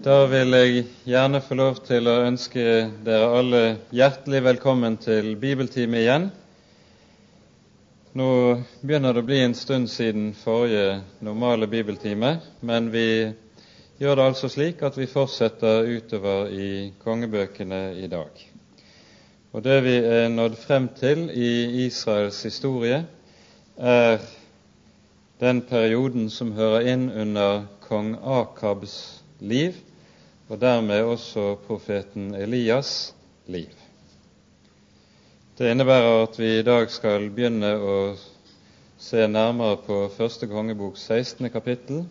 Da vil jeg gjerne få lov til å ønske dere alle hjertelig velkommen til bibeltime igjen. Nå begynner det å bli en stund siden forrige normale bibeltime, men vi gjør det altså slik at vi fortsetter utover i kongebøkene i dag. Og det vi er nådd frem til i Israels historie, er den perioden som hører inn under kong Akabs liv, og dermed også profeten Elias' liv. Det innebærer at vi i dag skal begynne å se nærmere på første kongebok 16. kapittel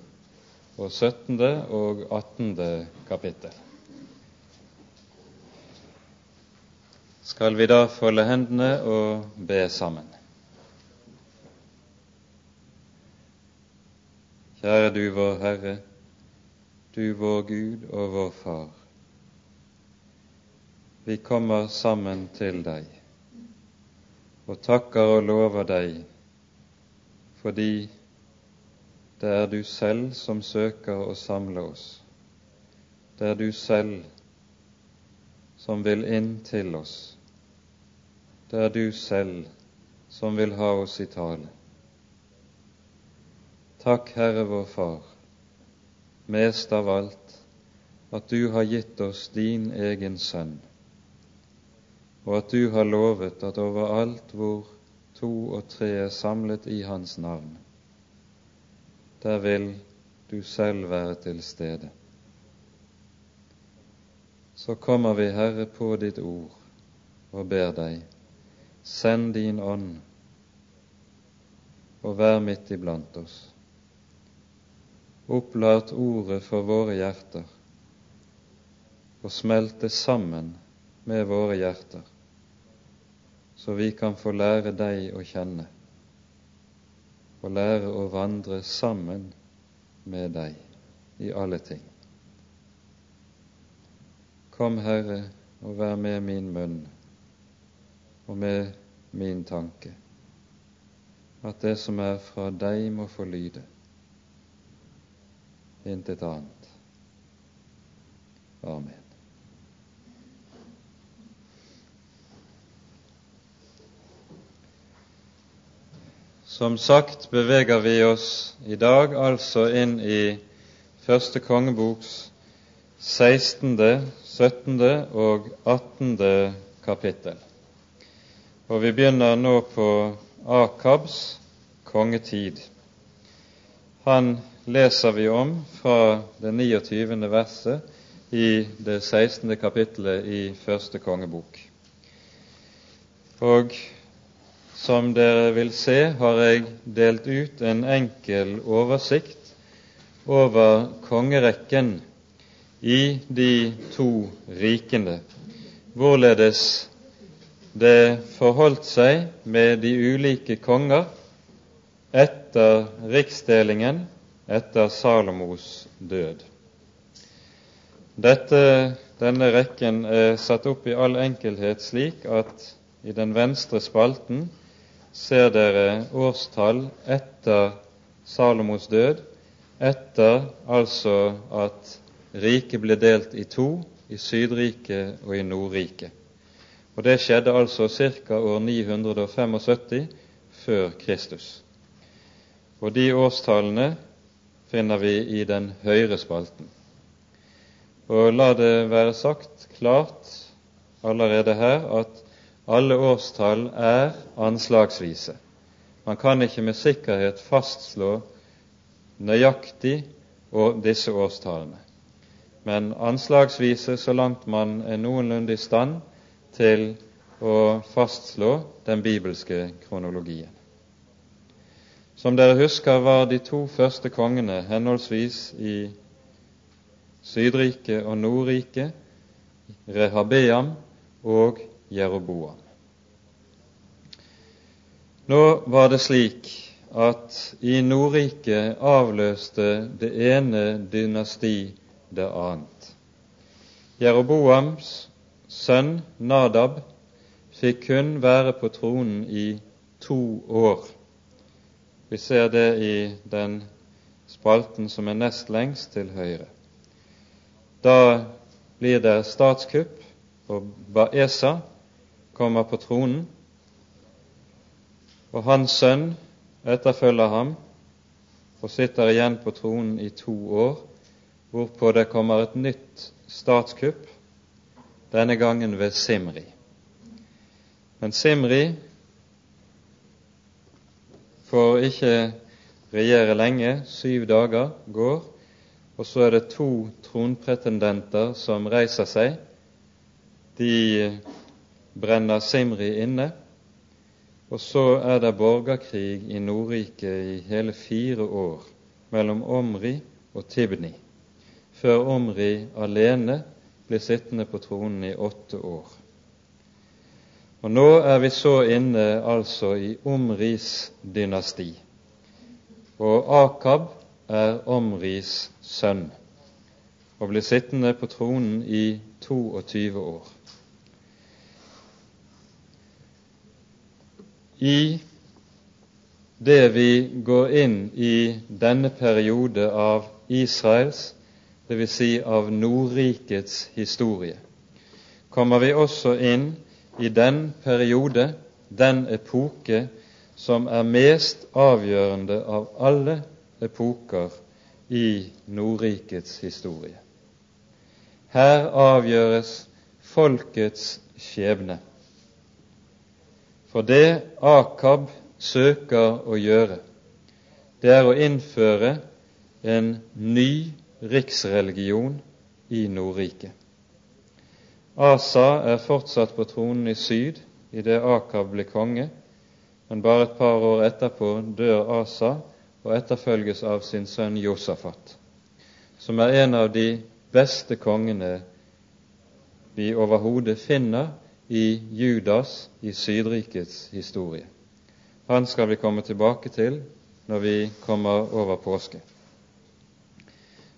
og 17. og 18. kapittel. Skal vi da folde hendene og be sammen? Kjære du vår Herre, du vår Gud og vår Far. Vi kommer sammen til deg og takker og lover deg fordi det er du selv som søker å samle oss. Det er du selv som vil inn til oss. Det er du selv som vil ha oss i tale. Takk, Herre vår Far, mest av alt at du har gitt oss din egen sønn, og at du har lovet at overalt hvor to og tre er samlet i hans navn, der vil du selv være til stede. Så kommer vi, Herre, på ditt ord og ber deg, send din ånd og vær midt iblant oss opplart ordet for våre hjerter og smelte sammen med våre hjerter, så vi kan få lære deg å kjenne og lære å vandre sammen med deg i alle ting. Kom, Herre, og vær med min munn og med min tanke, at det som er fra deg, må få lyde intet annet. Amen. Som sagt beveger vi oss i dag altså inn i første kongeboks 16., 17. og 18. kapittel. Og vi begynner nå på Akabs kongetid. Han leser vi om fra det 29. verset i det 16. kapittelet i første kongebok. Og som dere vil se, har jeg delt ut en enkel oversikt over kongerekken i de to rikene, hvorledes det forholdt seg med de ulike konger etter riksdelingen etter Salomos død. Dette, denne rekken er satt opp i all enkelhet slik at i den venstre spalten ser dere årstall etter Salomos død, etter altså at riket ble delt i to, i Sydriket og i Nordriket. Og Det skjedde altså ca. år 975 før Kristus. Og de årstallene finner vi i den høyre spalten. Og la det være sagt klart allerede her at alle årstall er anslagsvise. Man kan ikke med sikkerhet fastslå nøyaktig disse årstallene, men anslagsvise så langt man er noenlunde i stand til å fastslå den bibelske kronologien. Som dere husker, var de to første kongene henholdsvis i Sydriket og Nordriket Rehabeam og Jeroboam. Nå var det slik at i Nordriket avløste det ene dynasti det annet. Jeroboams sønn Nadab fikk kun være på tronen i to år. Vi ser det i den spalten som er nest lengst til høyre. Da blir det statskupp, og Baesa kommer på tronen. Og hans sønn etterfølger ham og sitter igjen på tronen i to år, hvorpå det kommer et nytt statskupp, denne gangen ved Simri. Men Simri får ikke regjere lenge, syv dager går, og så er det to tronpretendenter som reiser seg. De brenner Simri inne, og så er det borgerkrig i Nordriket i hele fire år mellom Omri og Tibni, før Omri alene blir sittende på tronen i åtte år. Og Nå er vi så inne altså i Omris dynasti, og Akab er Omris sønn og blir sittende på tronen i 22 år. i det vi går inn i denne periode av Israels, dvs. Si av Nordrikets historie, kommer vi også inn i den periode, den epoke, som er mest avgjørende av alle epoker i Nordrikets historie. Her avgjøres folkets skjebne. For det Akab søker å gjøre, det er å innføre en ny riksreligion i Nordriket. Asa er fortsatt på tronen i syd idet Akab blir konge, men bare et par år etterpå dør Asa og etterfølges av sin sønn Josafat, som er en av de beste kongene vi overhodet finner i Judas i Sydrikets historie. Han skal vi komme tilbake til når vi kommer over påske.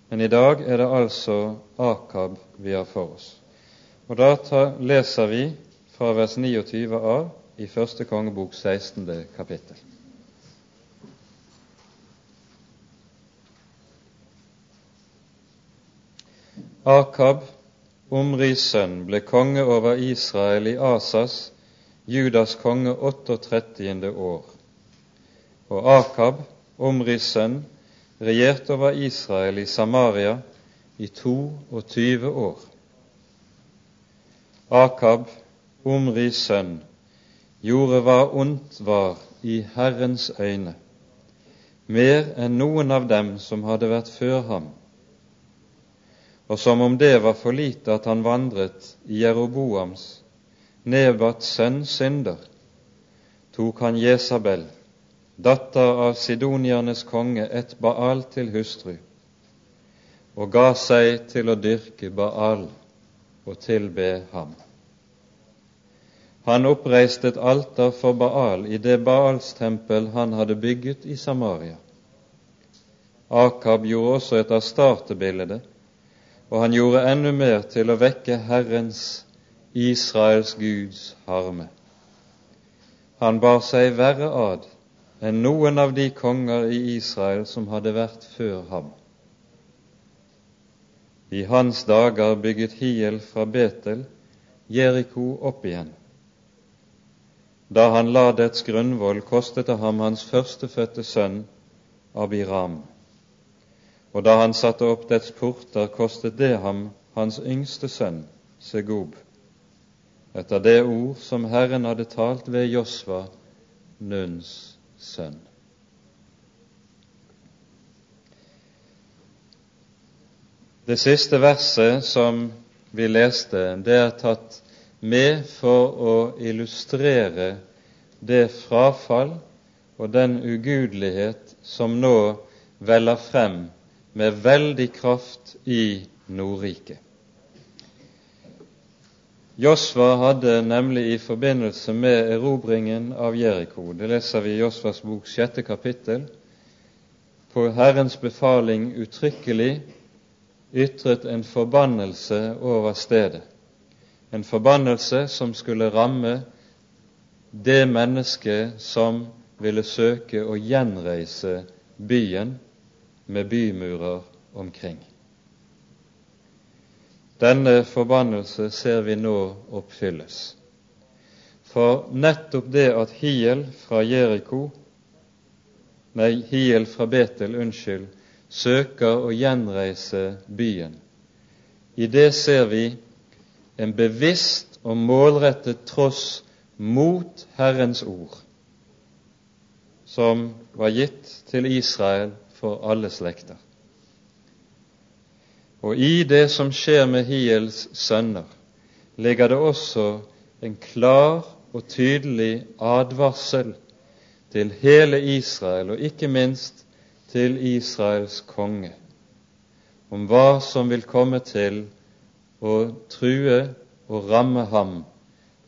Men i dag er det altså Akab vi har for oss. Og Da leser vi fra vers 29 av i første kongebok 16. kapittel. Akab Omris sønn, ble konge over Israel i Asas, Judas konge 38. år. Og Akab, Omris sønn, regjerte over Israel i Samaria i 22 år. Akab, Omris sønn, gjorde hva ondt var i Herrens øyne, mer enn noen av dem som hadde vært før ham. Og som om det var for lite at han vandret i Jeroboams, Nebats sønns synder, tok han Jesabel, datter av sidoniernes konge, et Baal til hustru, og ga seg til å dyrke Baal og tilbe ham. Han oppreiste et alter for Baal i det Baals tempel han hadde bygget i Samaria. Akab gjorde også et astartebilde og han gjorde enda mer til å vekke Herrens, Israels Guds, harme. Han bar seg verre ad enn noen av de konger i Israel som hadde vært før ham. I hans dager bygget Hiel fra Betel Jeriko opp igjen. Da han la dets grunnvoll, kostet det ham hans førstefødte sønn Abiram og da han satte opp dets porter, kostet det ham hans yngste sønn, Segub, etter det ord som Herren hadde talt ved Josva, Nuns sønn. Det siste verset som vi leste, det er tatt med for å illustrere det frafall og den ugudelighet som nå veller frem med veldig kraft i Nordriket. Josva hadde nemlig i forbindelse med erobringen av Jeriko, det leser vi i Josvas bok sjette kapittel, på Herrens befaling uttrykkelig ytret en forbannelse over stedet. En forbannelse som skulle ramme det mennesket som ville søke å gjenreise byen med bymurer omkring. Denne forbannelse ser vi nå oppfylles. For nettopp det at Hiel fra Jeriko Nei, Hiel fra Betel, unnskyld, søker å gjenreise byen. I det ser vi en bevisst og målrettet tross mot Herrens ord, som var gitt til Israel for alle slekter. Og i det som skjer med Hiels sønner, ligger det også en klar og tydelig advarsel til hele Israel, og ikke minst til Israels konge, om hva som vil komme til å true og ramme ham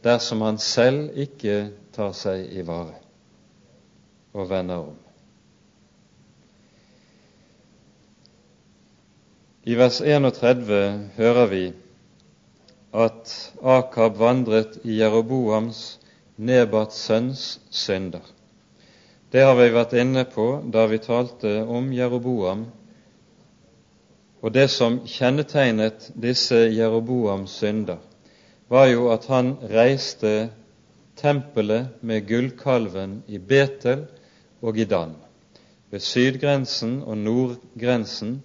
dersom han selv ikke tar seg i vare og vender om. I vers 31 hører vi at Akab vandret i Jeroboams Nebats sønns synder. Det har vi vært inne på da vi talte om Jeroboam. Og det som kjennetegnet disse Jeroboams synder, var jo at han reiste tempelet med gullkalven i Betel og i Dan, ved sydgrensen og nordgrensen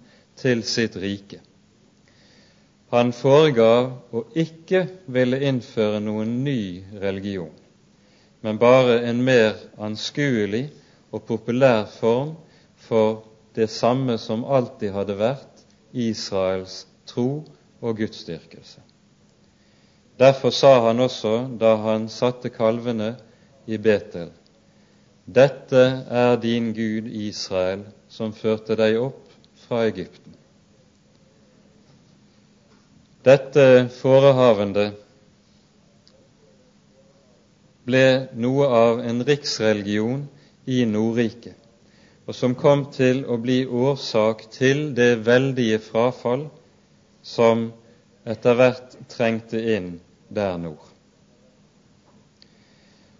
til sitt rike. Han foregav å ikke ville innføre noen ny religion, men bare en mer anskuelig og populær form for det samme som alltid hadde vært Israels tro og gudsdyrkelse. Derfor sa han også da han satte kalvene i Betel, dette er din Gud Israel, som førte deg opp fra Egypten. Dette forehavende ble noe av en riksreligion i Nordriket, og som kom til å bli årsak til det veldige frafall som etter hvert trengte inn der nord.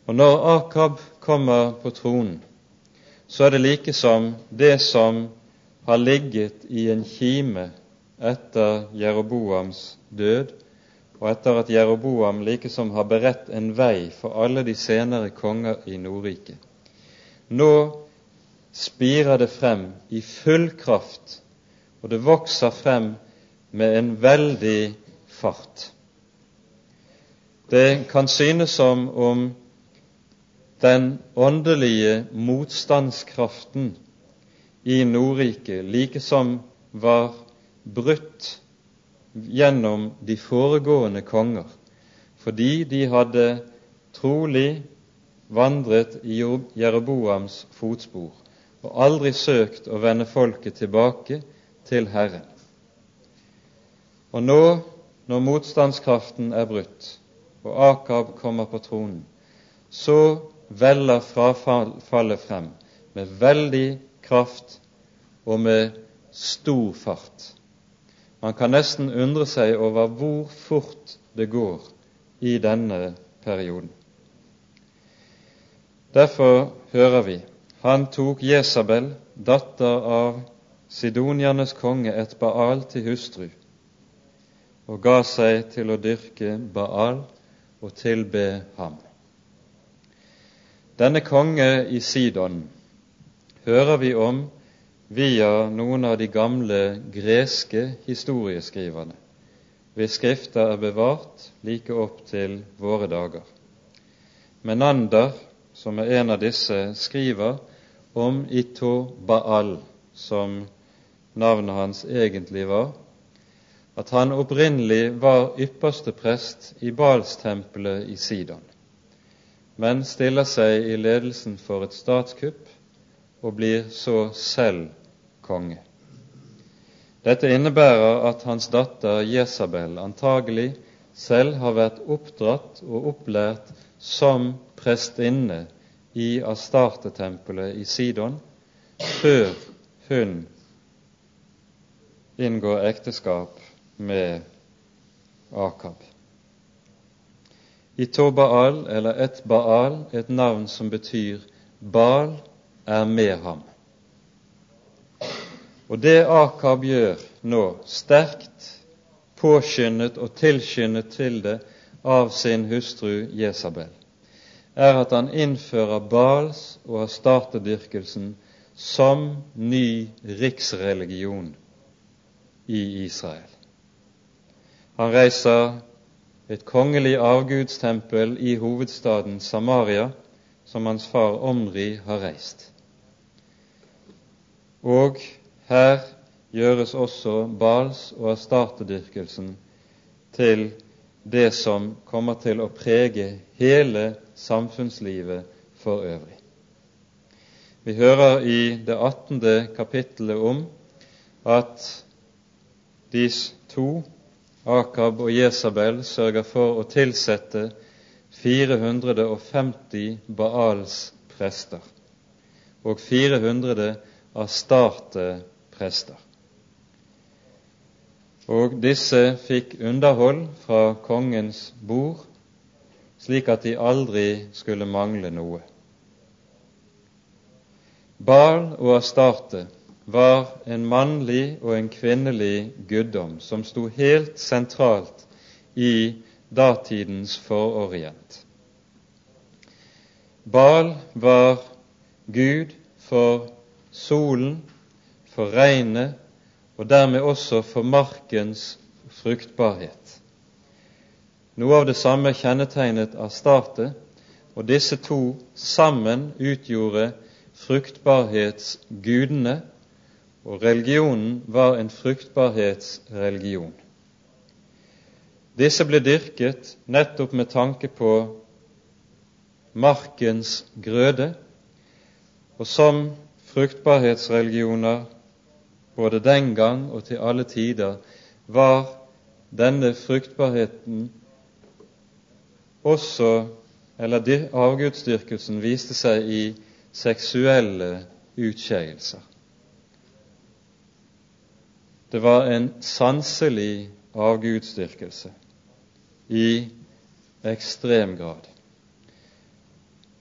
Og Når Akab kommer på tronen, så er det like som det som har ligget i en kime etter Jeroboams død, og etter at Jeroboam likesom har beredt en vei for alle de senere konger i Nordriket. Nå spirer det frem i full kraft, og det vokser frem med en veldig fart. Det kan synes som om den åndelige motstandskraften i Nordriket, like som var brutt gjennom de foregående konger, fordi de hadde trolig vandret i Jeroboams fotspor og aldri søkt å vende folket tilbake til Herren. Og nå, når motstandskraften er brutt, og Akab kommer på tronen, så veller frafallet frem med veldig kraft og med stor fart. Man kan nesten undre seg over hvor fort det går i denne perioden. Derfor hører vi han tok Jesabel, datter av Sidonianes konge, et Baal til hustru, og ga seg til å dyrke Baal og tilbe ham. Denne konge i Sidon hører vi om via noen av de gamle greske historieskriverne, hvis skrifta er bevart like opp til våre dager. Menander, som er en av disse, skriver om Ito Baal, som navnet hans egentlig var, at han opprinnelig var ypperste prest i Balstempelet i Sidon, men stiller seg i ledelsen for et statskupp og blir så selv konge. Dette innebærer at hans datter Jesabel antagelig selv har vært oppdratt og opplært som prestinne i Astarte-tempelet i Sidon før hun inngår ekteskap med Akab. I Tobaal, eller et Baal, et navn som betyr Baal er med ham. Og det Akab gjør nå, sterkt påskyndet og tilskyndet til det av sin hustru Jesabel, er at han innfører Bals- og Astartedyrkelsen som ny riksreligion i Israel. Han reiser et kongelig avgudstempel i hovedstaden Samaria, som hans far Omri har reist. Og her gjøres også Bals- og Astartedyrkelsen til det som kommer til å prege hele samfunnslivet for øvrig. Vi hører i det 18. kapittelet om at de to, Akab og Jesabel, sørger for å tilsette 450 Baals prester og 400 Astarte prester. Og disse fikk underhold fra kongens bord, slik at de aldri skulle mangle noe. Baal og Astarte var en mannlig og en kvinnelig guddom som sto helt sentralt i datidens fororient. Baal var Gud for solen, for regnet og dermed også for markens fruktbarhet. Noe av det samme kjennetegnet Astarte, og disse to sammen utgjorde fruktbarhetsgudene, og religionen var en fruktbarhetsreligion. Disse ble dyrket nettopp med tanke på markens grøde, og som fruktbarhetsreligioner både den gang og til alle tider, var denne fruktbarheten også Eller avgudsdyrkelsen viste seg i seksuelle utskeielser. Det var en sanselig avgudsdyrkelse i ekstrem grad.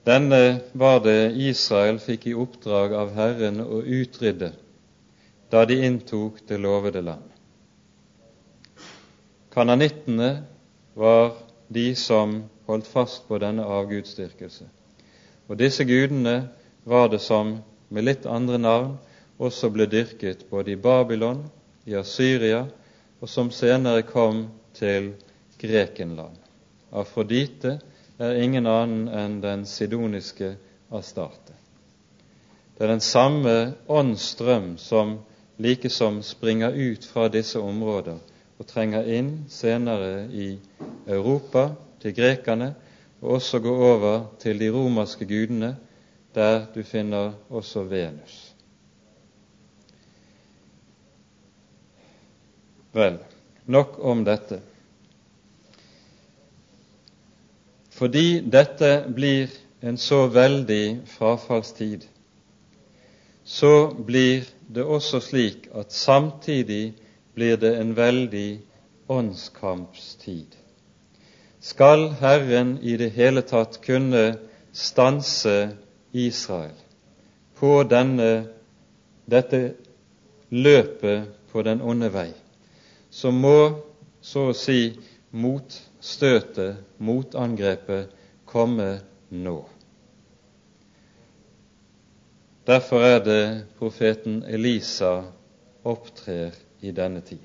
Denne var det Israel fikk i oppdrag av Herren å utrydde da de inntok det lovede land. Kananittene var de som holdt fast på denne avgudsdyrkelse. Og disse gudene var det som med litt andre navn også ble dyrket både i Babylon, i Asyria, og som senere kom til Grekenland. Afrodite er ingen annen enn den sidoniske Astarte. Det er den samme åndsstrøm som likesom springer ut fra disse områder og trenger inn senere i Europa, til grekerne, og også går over til de romerske gudene, der du finner også Venus. Vel, nok om dette. Fordi dette blir en så veldig frafallstid, så blir det også slik at samtidig blir det en veldig åndskampstid. Skal Herren i det hele tatt kunne stanse Israel på denne, dette løpet på den onde vei, så må så å si motstøtet, motangrepet, komme nå. Derfor er det profeten Elisa opptrer i denne tid.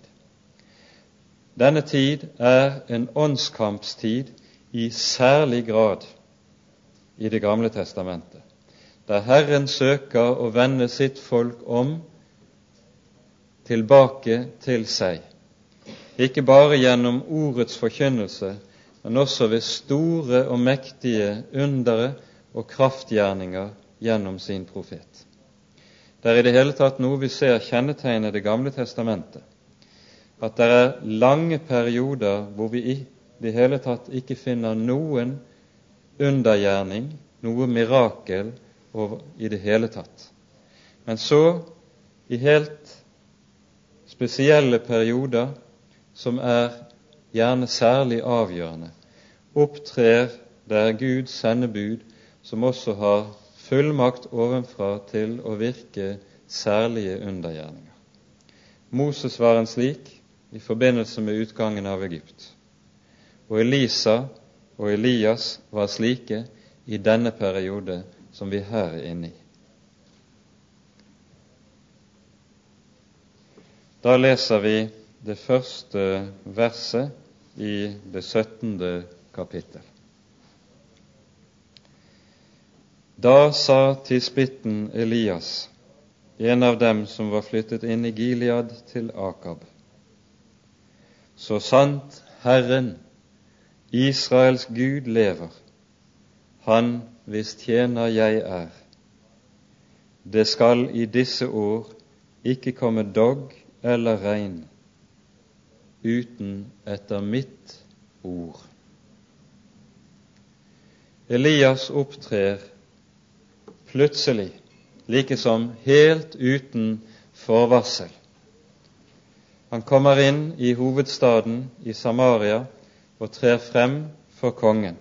Denne tid er en åndskampstid i særlig grad i Det gamle testamentet, der Herren søker å vende sitt folk om tilbake til seg, ikke bare gjennom ordets forkynnelse, men også ved store og mektige undere og kraftgjerninger gjennom sin profet. Det er i det hele tatt noe vi ser kjennetegne Det gamle testamentet, at det er lange perioder hvor vi i det hele tatt ikke finner noen undergjerning, noe mirakel i det hele tatt. Men så, i helt spesielle perioder, som er gjerne særlig avgjørende, opptrer der Guds sendebud, som også har fullmakt ovenfra til å virke særlige undergjerninger. Moses var en slik, i forbindelse med utgangen av Egypt. Og Elisa og Elias var slike i denne periode som vi her er inne i. Da leser vi det første verset i det 17. kapittel. Da sa tisbitten Elias, en av dem som var flyttet inn i Gilead til Akab. Så sant Herren, Israels Gud, lever, Han hvis tjener jeg er. Det skal i disse år ikke komme dogg eller regn uten etter mitt ord. Elias opptrer plutselig like som helt uten forvarsel. Han kommer inn i hovedstaden i Samaria og trer frem for kongen.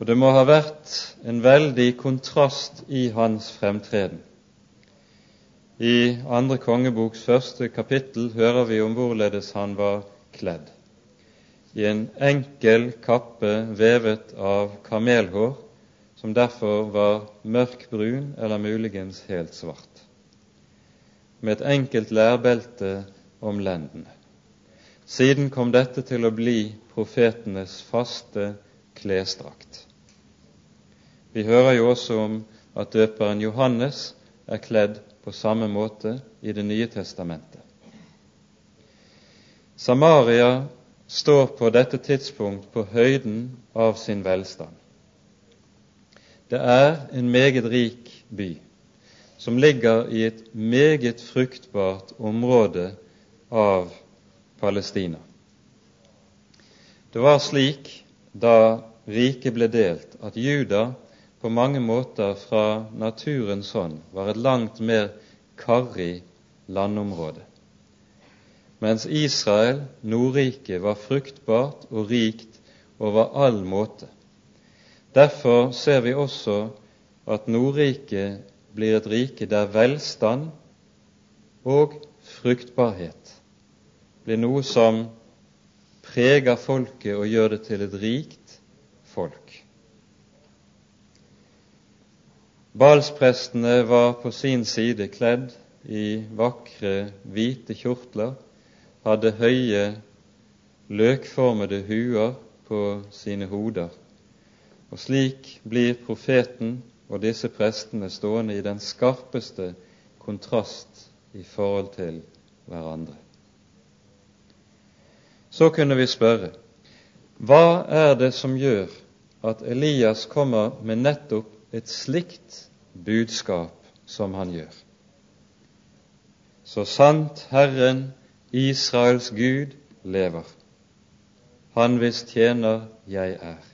Og det må ha vært en veldig kontrast i hans fremtreden. I andre kongeboks første kapittel hører vi om hvorledes han var kledd. I en enkel kappe vevet av kamelhår som derfor var mørkbrun eller muligens helt svart, med et enkelt lærbelte om lendene. Siden kom dette til å bli profetenes faste klesdrakt. Vi hører jo også om at døperen Johannes er kledd på samme måte i Det nye testamentet. Samaria står på dette tidspunkt på høyden av sin velstand. Det er en meget rik by som ligger i et meget fruktbart område av Palestina. Det var slik da riket ble delt, at Juda på mange måter fra naturens hånd var et langt mer karrig landområde, mens Israel, Nordriket, var fruktbart og rikt over all måte. Derfor ser vi også at Nordriket blir et rike der velstand og fruktbarhet blir noe som preger folket og gjør det til et rikt folk. Balsprestene var på sin side kledd i vakre, hvite kjortler, hadde høye, løkformede huer på sine hoder og slik blir profeten og disse prestene stående i den skarpeste kontrast i forhold til hverandre. Så kunne vi spørre hva er det som gjør at Elias kommer med nettopp et slikt budskap som han gjør? Så sant Herren, Israels Gud, lever, Han hvis tjener jeg er.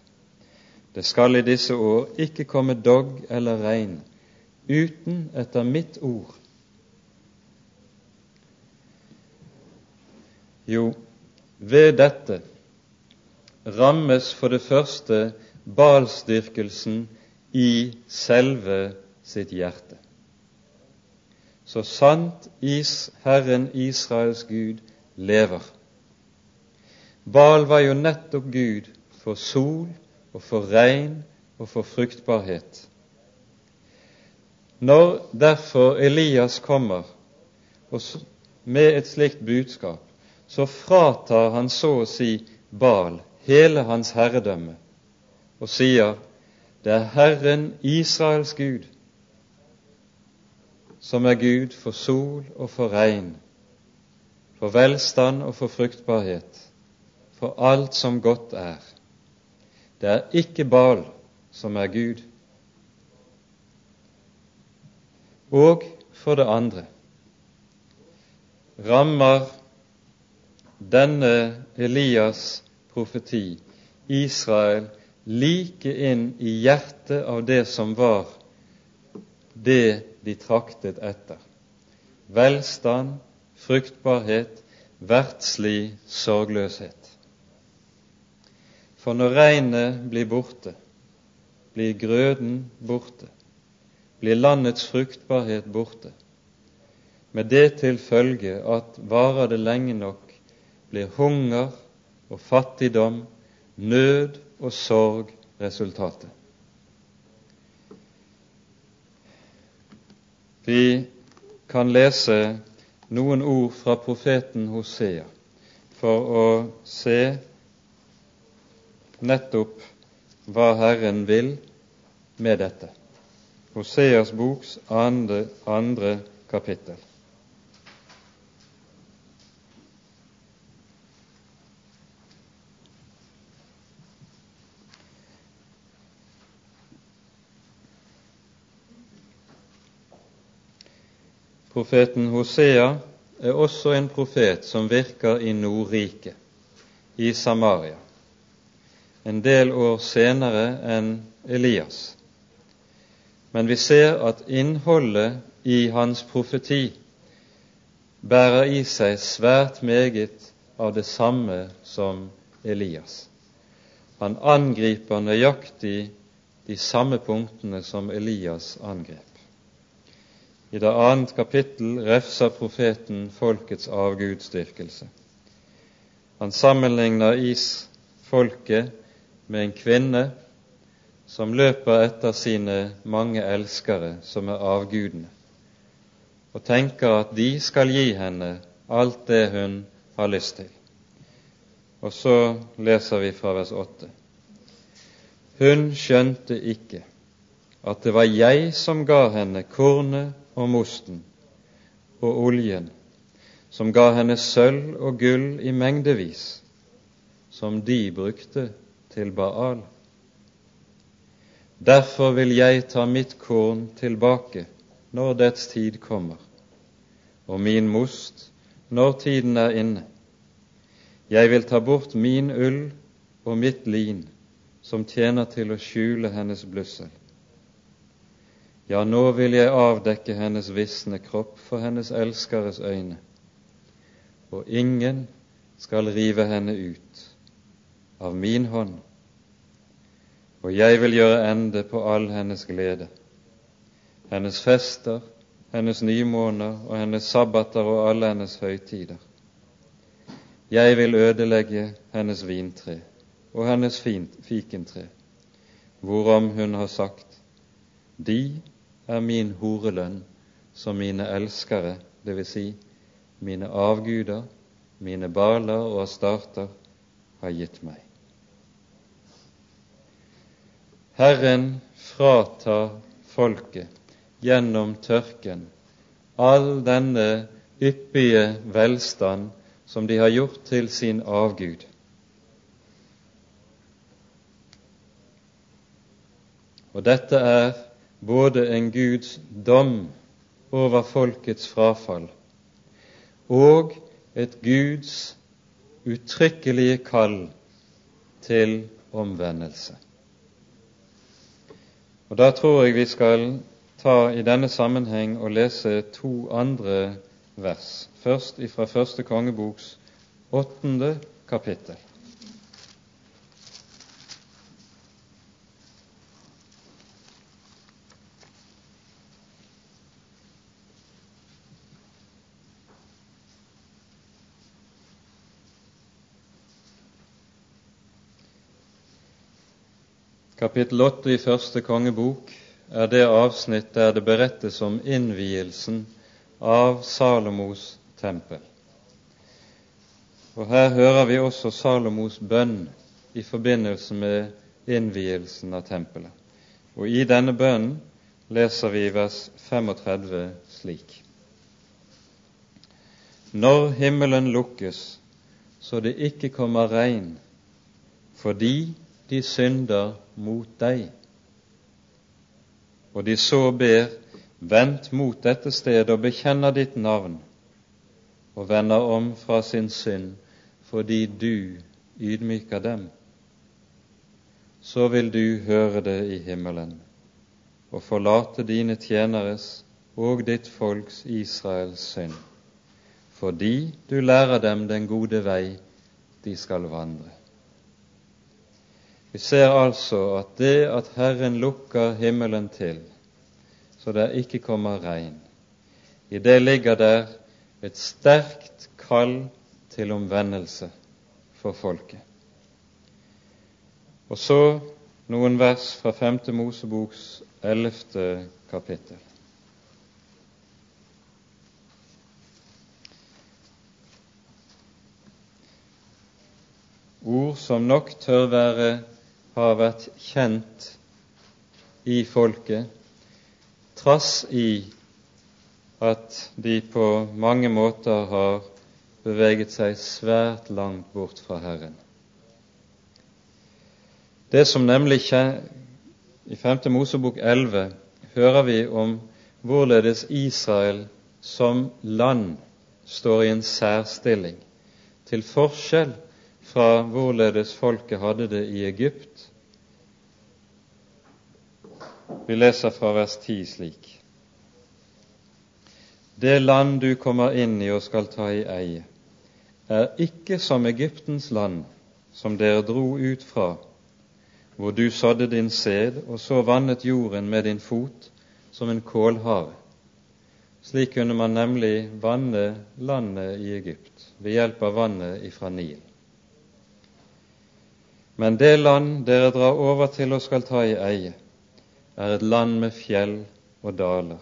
Det skal i disse år ikke komme dogg eller regn uten etter mitt ord. Jo, ved dette rammes for det første balsdyrkelsen i selve sitt hjerte. Så sant is Herren Israels Gud lever. Bal var jo nettopp Gud for sol og for regn og for fruktbarhet. Når derfor Elias kommer med et slikt budskap, så fratar han så å si Bal hele hans herredømme og sier det er Herren Israels Gud som er Gud for sol og for regn, for velstand og for fruktbarhet, for alt som godt er. Det er ikke Bal som er Gud. Og for det andre rammer denne Elias' profeti Israel like inn i hjertet av det som var det de traktet etter. Velstand, fruktbarhet, verdslig sorgløshet. For når regnet blir borte, blir grøden borte, blir landets fruktbarhet borte, med det til følge at varer det lenge nok, blir hunger og fattigdom, nød og sorg resultatet. Vi kan lese noen ord fra profeten Hosea for å se nettopp hva Herren vil med dette. Hoseas boks andre, andre kapittel. Profeten Hosea er også en profet som virker i Nordriket, i Samaria, en del år senere enn Elias. Men vi ser at innholdet i hans profeti bærer i seg svært meget av det samme som Elias. Han angriper nøyaktig de samme punktene som Elias angrep. I det annet kapittel refser profeten folkets avgudsdyrkelse. Han sammenligner isfolket med en kvinne som løper etter sine mange elskere, som er avgudene, og tenker at de skal gi henne alt det hun har lyst til. Og så leser vi fra vers 8. Hun skjønte ikke at det var jeg som ga henne kornet og mosten og oljen, som ga henne sølv og gull i mengdevis, som de brukte til Baal. Derfor vil jeg ta mitt korn tilbake når dets tid kommer, og min most når tiden er inne. Jeg vil ta bort min ull og mitt lin, som tjener til å skjule hennes blussel. Ja, nå vil jeg avdekke hennes visne kropp for hennes elskares øyne, og ingen skal rive henne ut av min hånd. Og jeg vil gjøre ende på all hennes glede, hennes fester, hennes nymåner og hennes sabbater og alle hennes høytider. Jeg vil ødelegge hennes vintre og hennes fikentre, hvorom hun har sagt, de er min horelønn som mine elskere, dvs. Si mine avguder, mine baler og astarter, har gitt meg. Herren fratar folket gjennom tørken all denne yppige velstand som de har gjort til sin avgud. Og dette er både en Guds dom over folkets frafall og et Guds uttrykkelige kall til omvendelse. Og Da tror jeg vi skal ta i denne sammenheng og lese to andre vers. Først fra første kongeboks åttende kapittel. Kapittel 8 i første kongebok er det avsnitt der det berettes om innvielsen av Salomos tempel. Og Her hører vi også Salomos bønn i forbindelse med innvielsen av tempelet. Og i denne bønnen leser vi vers 35 slik. Når himmelen lukkes så det ikke kommer regn, fordi de synder mot deg. Og de så ber, vent mot dette stedet og bekjenner ditt navn, og vender om fra sin synd fordi du ydmyker dem. Så vil du høre det i himmelen og forlate dine tjeneres og ditt folks Israels synd, fordi du lærer dem den gode vei de skal vandre. Vi ser altså at det at Herren lukker himmelen til, så det ikke kommer regn, I det ligger der et sterkt kall til omvendelse for folket. Og så noen vers fra 5. Moseboks 11. kapittel. Ord som nok tør være har vært kjent i folket, trass i at de på mange måter har beveget seg svært langt bort fra Herren. Det som nemlig i 5. Mosebok 11 hører vi om hvorledes Israel som land står i en særstilling, til forskjell fra hvorledes folket hadde det i Egypt. Vi leser fra vers 10 slik. Det land du kommer inn i og skal ta i eie, er ikke som Egyptens land, som dere dro ut fra hvor du sådde din sæd og så vannet jorden med din fot som en kålhare. Slik kunne man nemlig vanne landet i Egypt ved hjelp av vannet ifra Nil. Men det land dere drar over til og skal ta i eie, er et land med fjell og daler,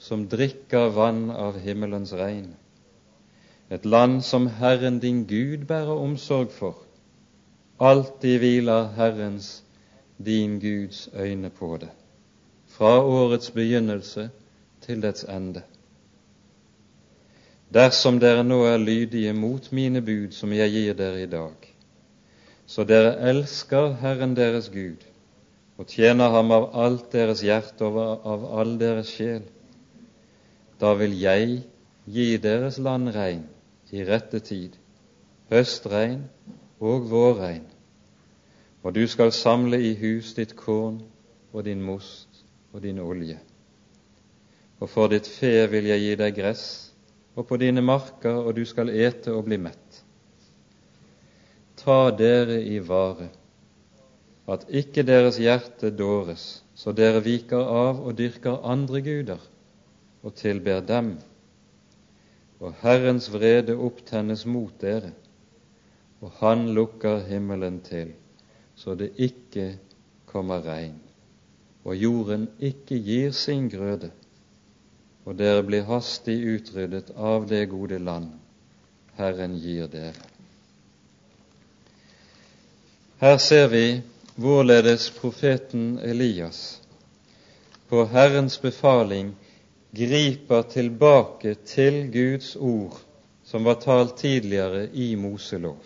som drikker vann av himmelens regn. Et land som Herren din Gud bærer omsorg for, Alltid hviler Herrens, din Guds, øyne på det, fra årets begynnelse til dets ende. Dersom dere nå er lydige mot mine bud som jeg gir dere i dag, så dere elsker Herren deres Gud og tjener ham av alt deres hjerte og av all deres sjel, da vil jeg gi deres land regn i rette tid, høstregn og vårregn, og du skal samle i hus ditt korn og din most og din olje. Og for ditt fe vil jeg gi deg gress, og på dine marker, og du skal ete og bli mett. Ta dere i vare, at ikke deres hjerte dåres, så dere viker av og dyrker andre guder og tilber dem, og Herrens vrede opptennes mot dere og han lukker himmelen til, så det ikke kommer regn, og jorden ikke gir sin grøde, og dere blir hastig utryddet av det gode land Herren gir dere. Her ser vi hvorledes profeten Elias på Herrens befaling griper tilbake til Guds ord som var talt tidligere i Moselov.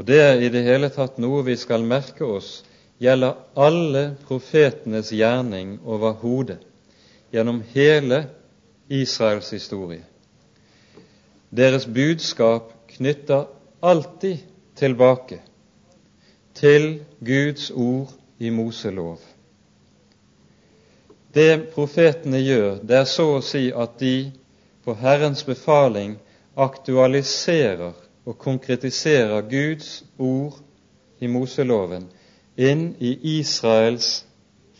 Og det er i det hele tatt noe vi skal merke oss gjelder alle profetenes gjerning over hodet gjennom hele Israels historie. Deres budskap knytter alltid tilbake til Guds ord i Moselov. Det profetene gjør, det er så å si at de på Herrens befaling aktualiserer og konkretiserer Guds ord i Moseloven inn i Israels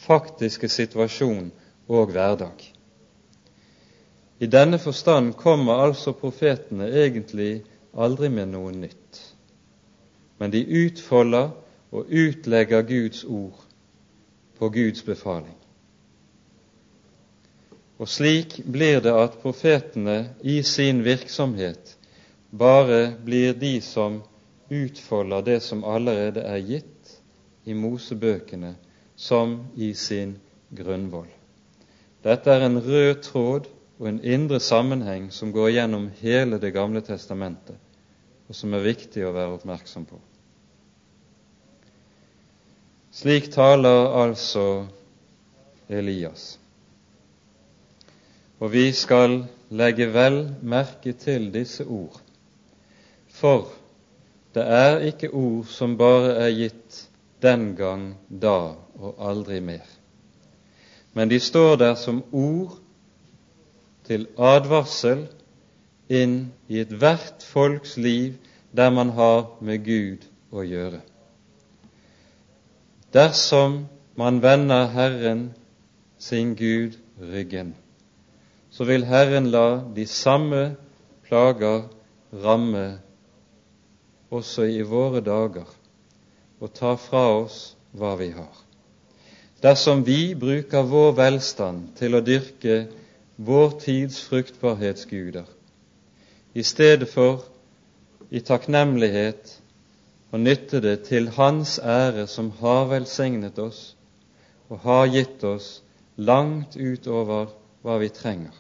faktiske situasjon og hverdag. I denne forstand kommer altså profetene egentlig aldri med noe nytt, men de utfolder og utlegger Guds ord på Guds befaling. Og slik blir det at profetene i sin virksomhet bare blir de som utfolder det som allerede er gitt i Mosebøkene, som i sin grunnvoll. Dette er en rød tråd og en indre sammenheng som går gjennom hele Det gamle testamentet, og som er viktig å være oppmerksom på. Slik taler altså Elias. Og vi skal legge vel merke til disse ord for det er ikke ord som bare er gitt den gang, da og aldri mer. Men de står der som ord til advarsel inn i ethvert folks liv der man har med Gud å gjøre. Dersom man vender Herren sin Gud ryggen, så vil Herren la de samme plager ramme også i våre dager og ta fra oss hva vi har. Dersom vi bruker vår velstand til å dyrke vår tids fruktbarhetsguder, i stedet for i takknemlighet å nytte det til Hans ære som har velsignet oss og har gitt oss langt utover hva vi trenger,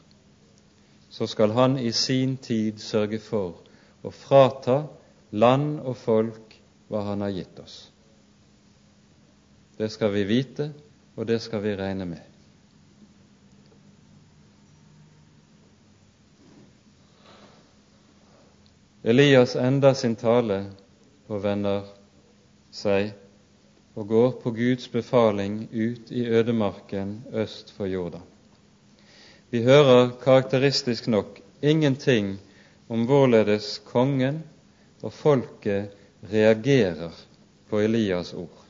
så skal Han i sin tid sørge for å frata land og folk hva Han har gitt oss. Det skal vi vite, og det skal vi regne med. Elias ender sin tale og vender seg og går på Guds befaling ut i ødemarken øst for Jordan. Vi hører karakteristisk nok ingenting om hvorledes kongen og folket reagerer på Elias' ord.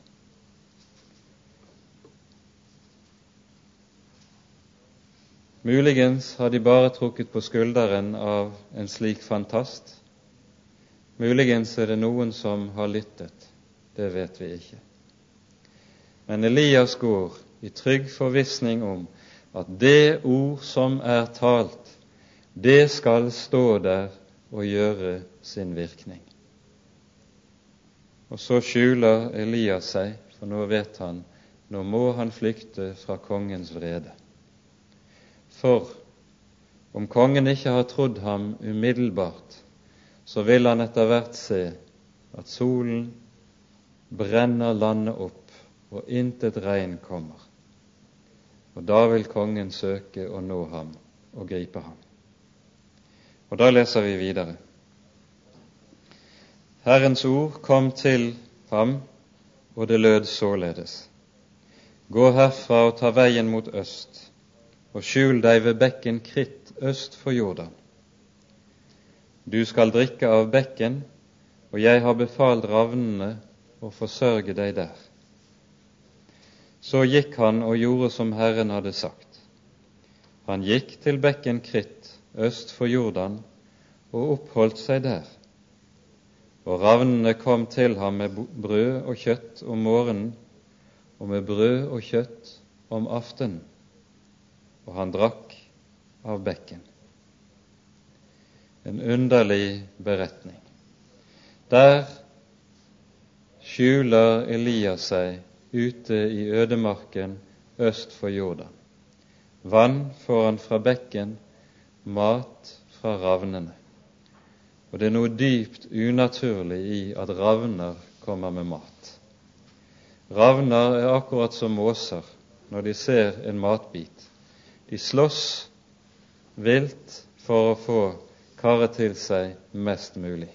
Muligens har de bare trukket på skulderen av en slik fantast Muligens er det noen som har lyttet, det vet vi ikke. Men Elias går i trygg forvissning om at det ord som er talt, det skal stå der og gjøre sin virkning. Og så skjuler Elias seg, for nå vet han nå må han flykte fra kongens vrede. For om kongen ikke har trodd ham umiddelbart, så vil han etter hvert se at solen brenner landet opp, og intet regn kommer. Og da vil kongen søke å nå ham og gripe ham. Og da leser vi videre. Herrens ord kom til ham, og det lød således. Gå herfra og ta veien mot øst, og skjul deg ved bekken Kritt øst for Jordan. Du skal drikke av bekken, og jeg har befalt ravnene å forsørge deg der. Så gikk han og gjorde som Herren hadde sagt. Han gikk til bekken Kritt øst for Jordan og oppholdt seg der. Og ravnene kom til ham med brød og kjøtt om morgenen og med brød og kjøtt om aftenen, og han drakk av bekken en underlig beretning. Der skjuler Elias seg ute i ødemarken øst for Jordan. Vann får han fra bekken, mat fra ravnene. Og det er noe dypt unaturlig i at ravner kommer med mat. Ravner er akkurat som måser når de ser en matbit. De slåss vilt for å få karre til seg mest mulig.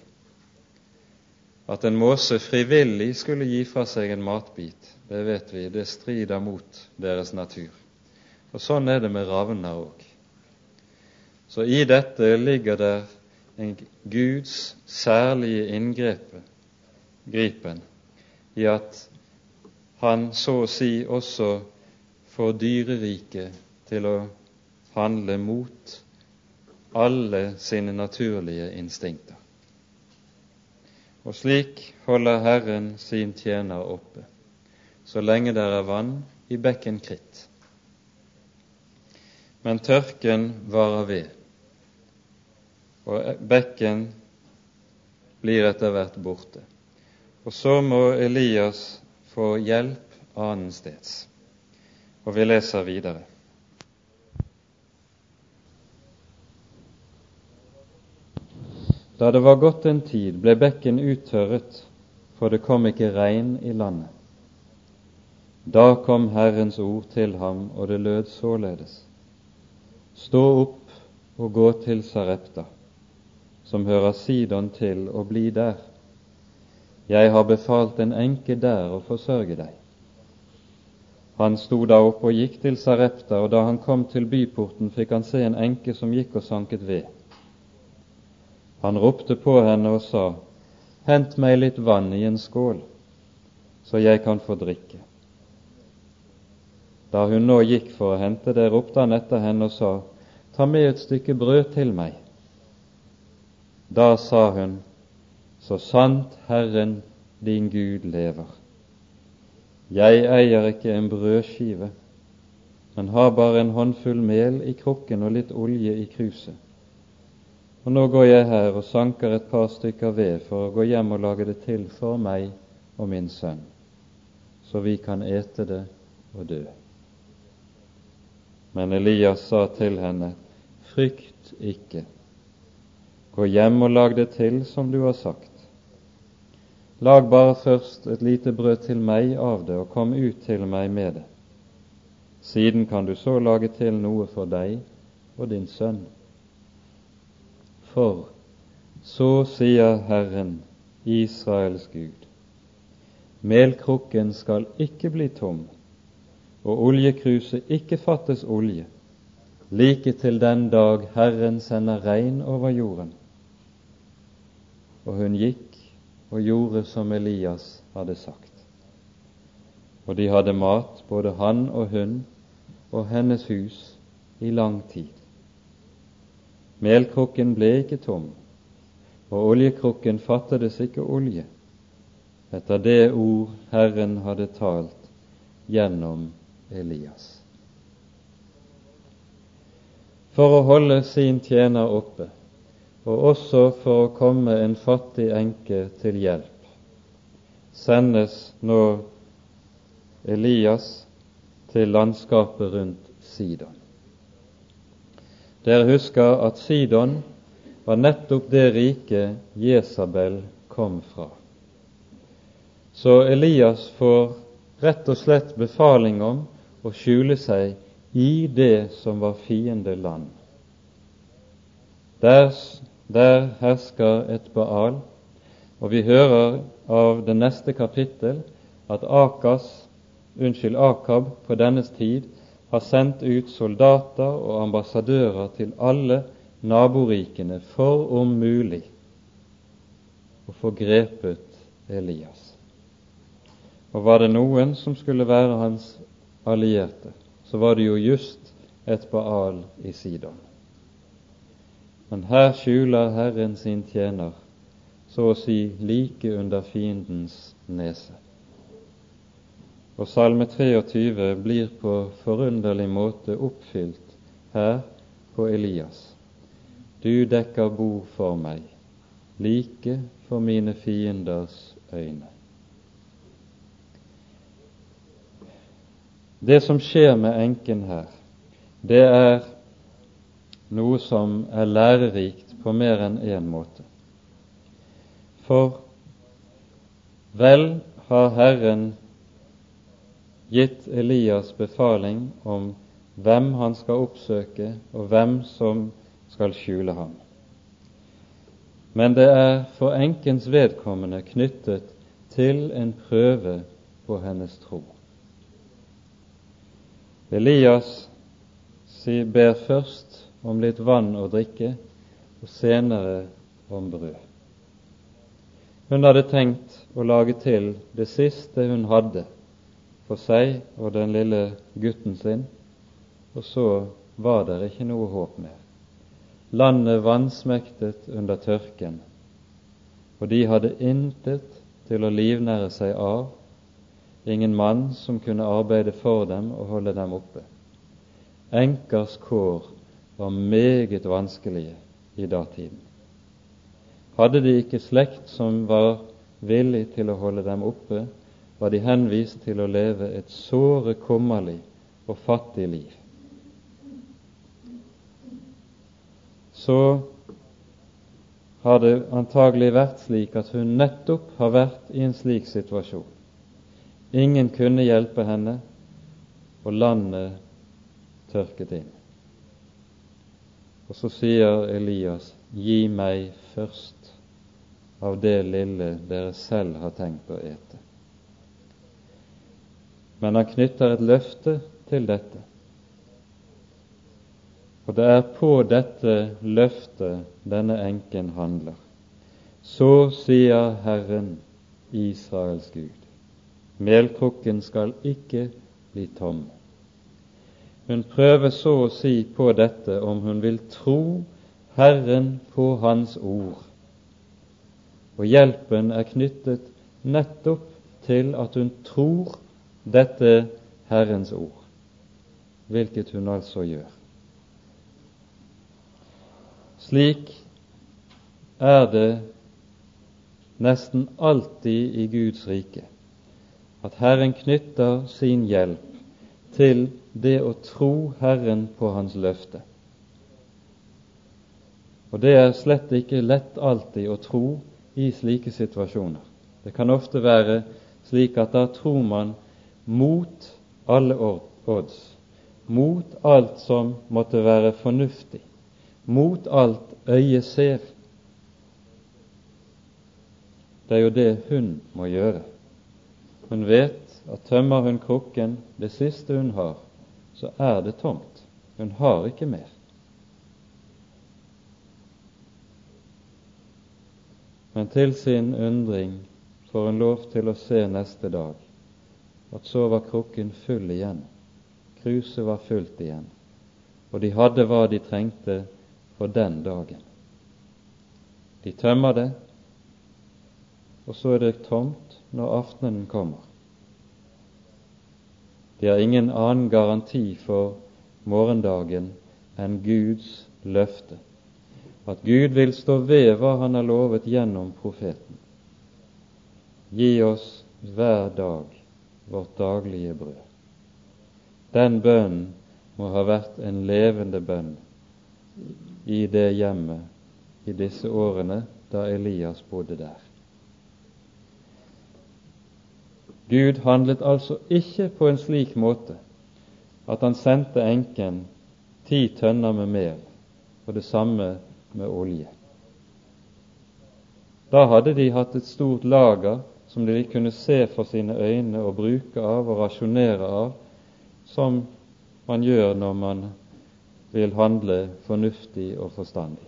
At en måse frivillig skulle gi fra seg en matbit, det vet vi, det strider mot deres natur. Og Sånn er det med ravner òg. Så i dette ligger der en Guds særlige inngripen i at han så å si også får dyreriket til å handle mot alle sine naturlige instinkter. Og slik holder Herren sin tjener oppe, så lenge det er vann i bekken Kritt. Men tørken varer ved, og bekken blir etter hvert borte. Og så må Elias få hjelp annensteds. Og vi leser videre. Da det var gått en tid, ble bekken uttørret, for det kom ikke regn i landet. Da kom Herrens ord til ham, og det lød således. Stå opp og gå til Sarepta, som hører Sidon til, og bli der. Jeg har befalt en enke der å forsørge deg. Han sto da opp og gikk til Sarepta, og da han kom til byporten, fikk han se en enke som gikk og sanket ved. Han ropte på henne og sa, Hent meg litt vann i en skål, så jeg kan få drikke. Da hun nå gikk for å hente det, ropte han etter henne og sa, ta med et stykke brød til meg. Da sa hun, så sant Herren din Gud lever. Jeg eier ikke en brødskive, men har bare en håndfull mel i krukken og litt olje i kruset. Og nå går jeg her og sanker et par stykker ved for å gå hjem og lage det til for meg og min sønn, så vi kan ete det og dø. Men Elias sa til henne, Frykt ikke, gå hjem og lag det til som du har sagt. Lag bare først et lite brød til meg av det, og kom ut til meg med det. Siden kan du så lage til noe for deg og din sønn. For så sier Herren, Israels Gud, melkrukken skal ikke bli tom, og oljekruset ikke fattes olje, like til den dag Herren sender regn over jorden. Og hun gikk og gjorde som Elias hadde sagt. Og de hadde mat, både han og hun og hennes hus, i lang tid. Melkrukken ble ikke tom, og oljekrukken fattes ikke olje, etter det ord Herren hadde talt gjennom Elias. For å holde sin tjener oppe, og også for å komme en fattig enke til hjelp, sendes nå Elias til landskapet rundt Sidon. Dere husker at Sidon var nettopp det riket Jesabel kom fra. Så Elias får rett og slett befaling om å skjule seg i det som var fiendeland. Der der hersker et Baal, og vi hører av det neste kapittel at Akas, unnskyld, Akab på dennes tid har sendt ut soldater og ambassadører til alle naborikene for om mulig å få grepet Elias. Og var det noen som skulle være hans allierte, så var det jo just et Baal i Sidon. Men her skjuler Herren sin tjener, så å si like under fiendens nese. Og Salme 23 blir på forunderlig måte oppfylt her på Elias. Du dekker bo for meg, like for mine fienders øyne. Det som skjer med enken her, det er noe som er lærerikt på mer enn én måte. For vel har Herren gitt Elias befaling om hvem han skal oppsøke, og hvem som skal skjule ham. Men det er for enkens vedkommende knyttet til en prøve på hennes tro. Elias ber først om litt vann å drikke, og senere om brød. Hun hadde tenkt å lage til det siste hun hadde for seg og den lille gutten sin, og så var det ikke noe håp mer. Landet vansmektet under tørken, og de hadde intet til å livnære seg av, ingen mann som kunne arbeide for dem og holde dem oppe. Enkers kår var meget vanskelige i datiden. Hadde de ikke slekt som var villig til å holde dem oppe, var de henvist til å leve et såre kummerlig og fattig liv. Så har det antagelig vært slik at hun nettopp har vært i en slik situasjon. Ingen kunne hjelpe henne, og landet tørket inn. Og så sier Elias, gi meg først av det lille dere selv har tenkt å ete. Men han knytter et løfte til dette. Og det er på dette løftet denne enken handler. Så sier Herren, Israels Gud, melkrukken skal ikke bli tom. Hun prøver så å si på dette om hun vil tro Herren på Hans ord. Og hjelpen er knyttet nettopp til at hun tror dette Herrens ord, hvilket hun altså gjør. Slik er det nesten alltid i Guds rike at Herren knytter sin hjelp til det å tro Herren på Hans løfte. Og det er slett ikke lett alltid å tro i slike situasjoner. Det kan ofte være slik at da tror man mot alle odds, mot alt som måtte være fornuftig, mot alt øyet ser. Det er jo det hun må gjøre. Hun vet at tømmer hun krukken, det siste hun har, så er det tomt. Hun har ikke mer. Men til sin undring får hun lov til å se neste dag at så var krukken full igjen. Kruset var fullt igjen, og de hadde hva de trengte for den dagen. De tømmer det, og så er det tomt når aftenen kommer. De har ingen annen garanti for morgendagen enn Guds løfte, at Gud vil stå ved hva Han har lovet gjennom profeten. Gi oss hver dag vårt daglige brød. Den bønnen må ha vært en levende bønn i det hjemmet i disse årene da Elias bodde der. Gud handlet altså ikke på en slik måte at han sendte enken ti tønner med mel og det samme med olje. Da hadde de hatt et stort lager som de kunne se for sine øyne og bruke av og rasjonere av, som man gjør når man vil handle fornuftig og forstandig.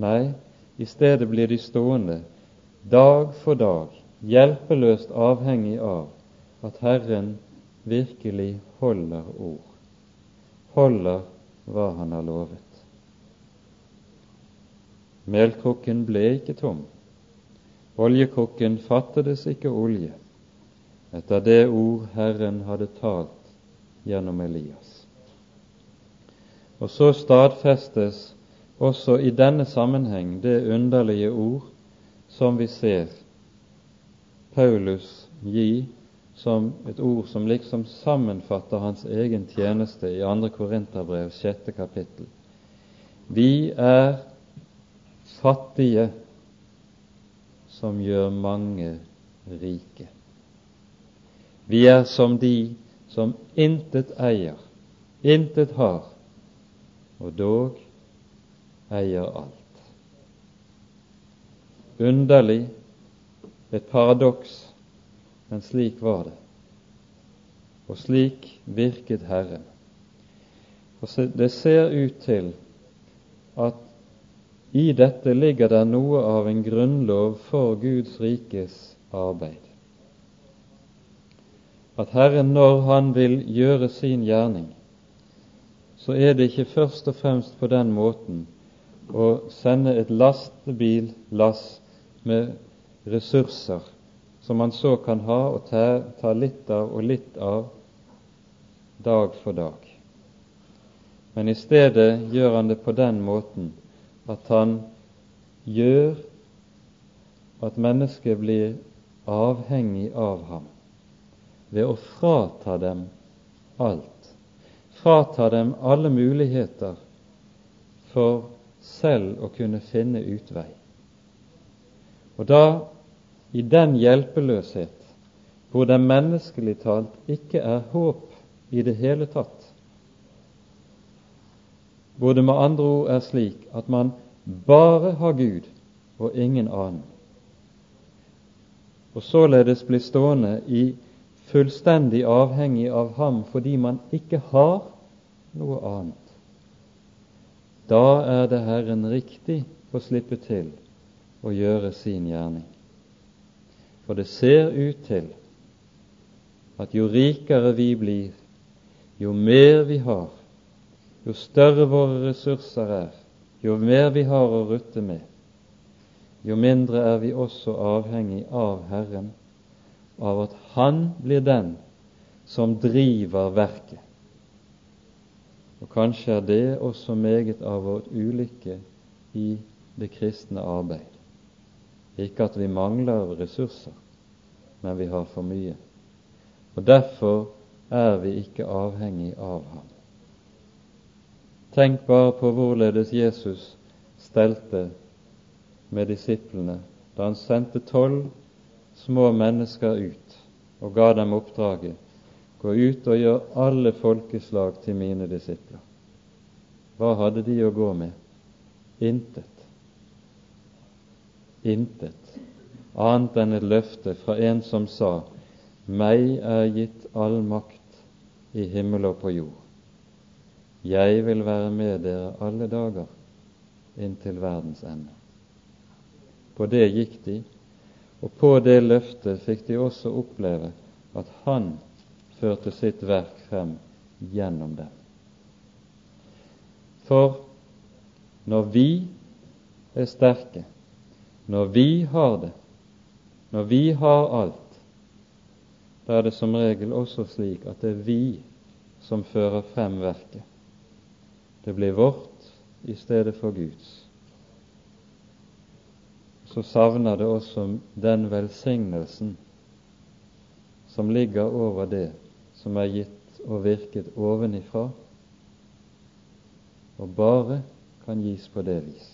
Nei, i stedet blir de stående dag for dag hjelpeløst avhengig av at Herren virkelig holder ord, holder hva Han har lovet. Melkrukken ble ikke tom, oljekrukken fattedes ikke olje, etter det ord Herren hadde talt gjennom Elias. Og så stadfestes også i denne sammenheng det underlige ord som vi ser Paulus gi som et ord som liksom sammenfatter hans egen tjeneste i 2. Korinterbrev, 6. kapittel. Vi er fattige som gjør mange rike. Vi er som de som intet eier, intet har, og dog eier alt. Underlig et paradoks, men slik var det. Og slik virket Herren. Og Det ser ut til at i dette ligger det noe av en grunnlov for Guds rikes arbeid. At Herren, når Han vil gjøre sin gjerning, så er det ikke først og fremst på den måten å sende et lastebillass med ressurser som man så kan ha og ta, ta litt av og litt av dag for dag. Men i stedet gjør han det på den måten at han gjør at mennesket blir avhengig av ham ved å frata dem alt, frata dem alle muligheter for selv å kunne finne utvei. Og da i den hjelpeløshet hvor det menneskelig talt ikke er håp i det hele tatt, hvor det med andre ord er slik at man bare har Gud og ingen annen, og således blir stående i fullstendig avhengig av ham fordi man ikke har noe annet. Da er det Herren riktig å slippe til å gjøre sin gjerning. For det ser ut til at jo rikere vi blir, jo mer vi har, jo større våre ressurser er, jo mer vi har å rutte med, jo mindre er vi også avhengig av Herren, av at Han blir den som driver verket. Og kanskje er det også meget av vår ulykke i det kristne arbeid. Ikke at vi mangler ressurser, men vi har for mye. Og Derfor er vi ikke avhengig av ham. Tenk bare på hvorledes Jesus stelte med disiplene da han sendte tolv små mennesker ut og ga dem oppdraget gå ut og gjør alle folkeslag til mine disipler. Hva hadde de å gå med? Intet. Intet annet enn et løfte fra en som sa meg er gitt all makt i himmel og på jord. Jeg vil være med dere alle dager inntil verdens ende. På det gikk de, og på det løftet fikk de også oppleve at Han førte sitt verk frem gjennom dem. For når vi er sterke, når vi har det, når vi har alt, da er det som regel også slik at det er vi som fører frem verket. Det blir vårt i stedet for Guds. Så savner det også den velsignelsen som ligger over det som er gitt og virket ovenifra, og bare kan gis på det vis.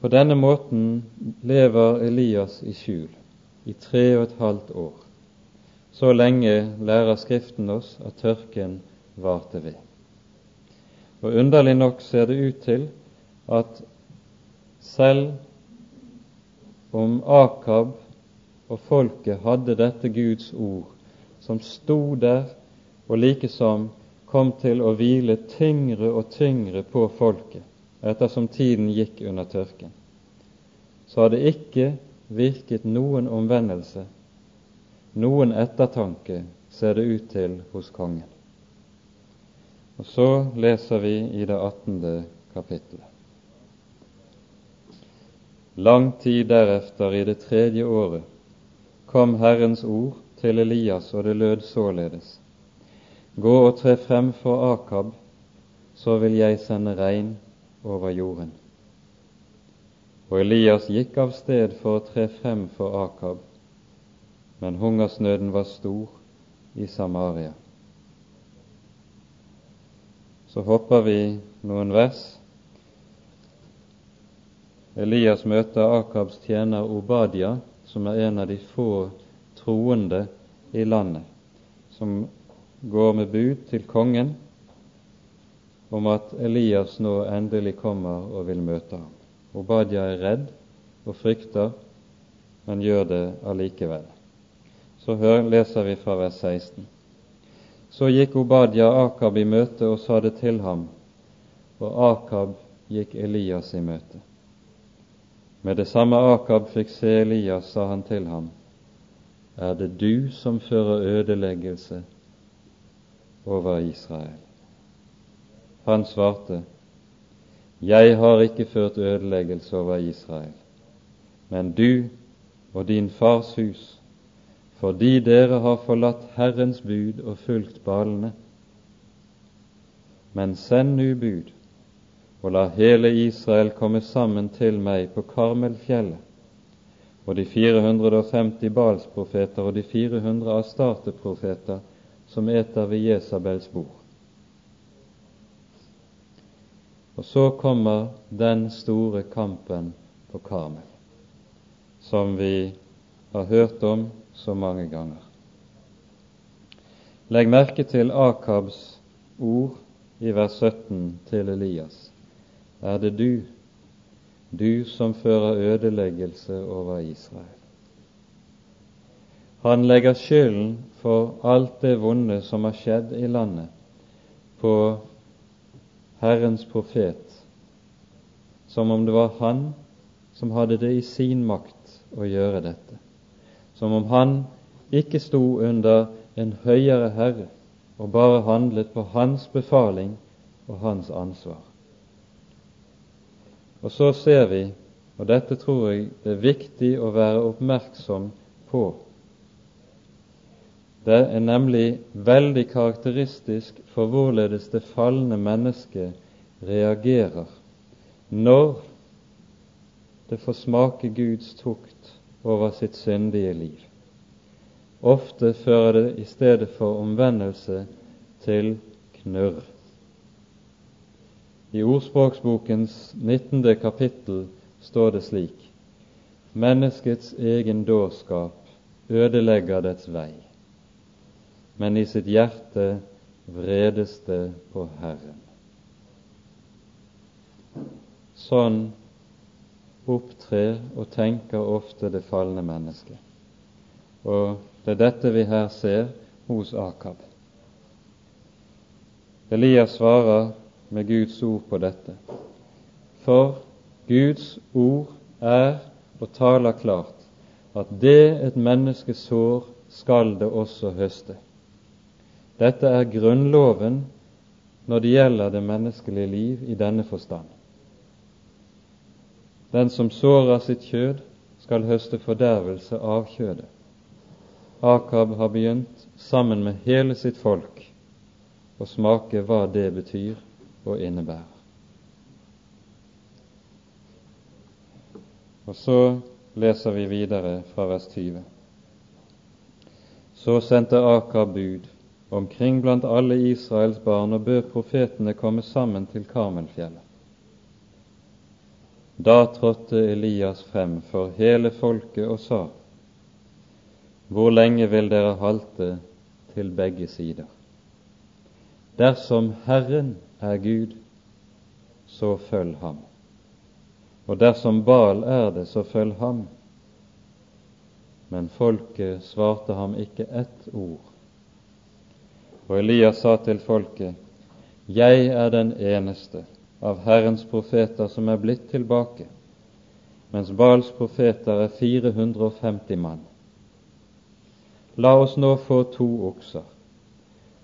På denne måten lever Elias i skjul i tre og et halvt år. Så lenge lærer Skriften oss at tørken varte ved. Og Underlig nok ser det ut til at selv om Akab og folket hadde dette Guds ord, som sto der og likesom kom til å hvile tyngre og tyngre på folket ettersom tiden gikk under tørken, så hadde ikke virket noen omvendelse noen ettertanke ser det ut til hos kongen. Og så leser vi i det 18. kapittelet. Lang tid derefter, i det tredje året, kom Herrens ord til Elias, og det lød således:" Gå og tre frem for Akab, så vil jeg sende regn over jorden. Og Elias gikk av sted for å tre frem for Akab, men hungersnøden var stor i Samaria. Så hopper vi noen vers. Elias møter Akabs tjener Obadia, som er en av de få troende i landet, som går med bud til kongen om at Elias nå endelig kommer og vil møte ham. Obadia er redd og frykter, men gjør det allikevel så leser vi fra vers 16. Så gikk Obadia Akab i møte og sa det til ham, og Akab gikk Elias i møte. Med det samme Akab fikk se Elias, sa han til ham, Er det du som fører ødeleggelse over Israel? Han svarte, Jeg har ikke ført ødeleggelse over Israel, men du og din fars hus fordi dere har forlatt Herrens bud og fulgt balene. Men send nu bud, og la hele Israel komme sammen til meg på Karmelfjellet, og de 450 Balsprofeter og de 400 Astarte-profeter som eter ved Jesabels bord. Og så kommer den store kampen på Karmel, som vi har hørt om så mange ganger. Legg merke til Akabs ord i vers 17 til Elias. Er det du, du som fører ødeleggelse over Israel? Han legger skylden for alt det vonde som har skjedd i landet, på Herrens profet, som om det var han som hadde det i sin makt å gjøre dette som om han ikke sto under en høyere herre og bare handlet på hans befaling og hans ansvar. Og så ser vi, og dette tror jeg det er viktig å være oppmerksom på, det er nemlig veldig karakteristisk for hvorledes det falne mennesket reagerer når det får smake Guds tukt over sitt syndige liv. Ofte fører det i stedet for omvendelse til knurr. I Ordspråksbokens 19. kapittel står det slik:" Menneskets egen dårskap ødelegger dets vei, men i sitt hjerte vredes det på Herren. Sånn opptrer og tenker ofte det falne mennesket. Og det er dette vi her ser hos Akab. Elias svarer med Guds ord på dette. For Guds ord er og taler klart at det et menneske sår, skal det også høste. Dette er grunnloven når det gjelder det menneskelige liv i denne forstand. Den som sårer sitt kjød, skal høste fordervelse av kjødet. Akab har begynt, sammen med hele sitt folk, å smake hva det betyr og innebærer. Og så leser vi videre fra vers 20. Så sendte Akab bud omkring blant alle Israels barn og bød profetene komme sammen til Karmelfjellet. Da trådte Elias frem for hele folket og sa:" Hvor lenge vil dere halte til begge sider? Dersom Herren er Gud, så følg ham. Og dersom Bal er det, så følg ham. Men folket svarte ham ikke ett ord. Og Elias sa til folket, Jeg er den eneste av Herrens profeter som er blitt tilbake, mens Bals profeter er 450 mann. La oss nå få to okser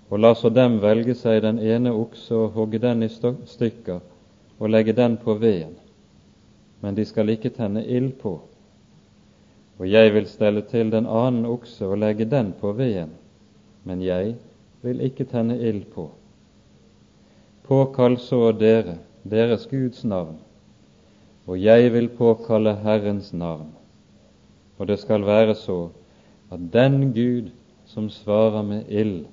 og la så dem velge seg den ene okse og hogge den i stykker og legge den på veden, men de skal ikke tenne ild på. Og jeg vil stelle til den annen okse og legge den på veden, men jeg vil ikke tenne ild på. Påkall så dere deres Guds navn, og jeg vil påkalle Herrens navn. Og det skal være så at den Gud som svarer med ild,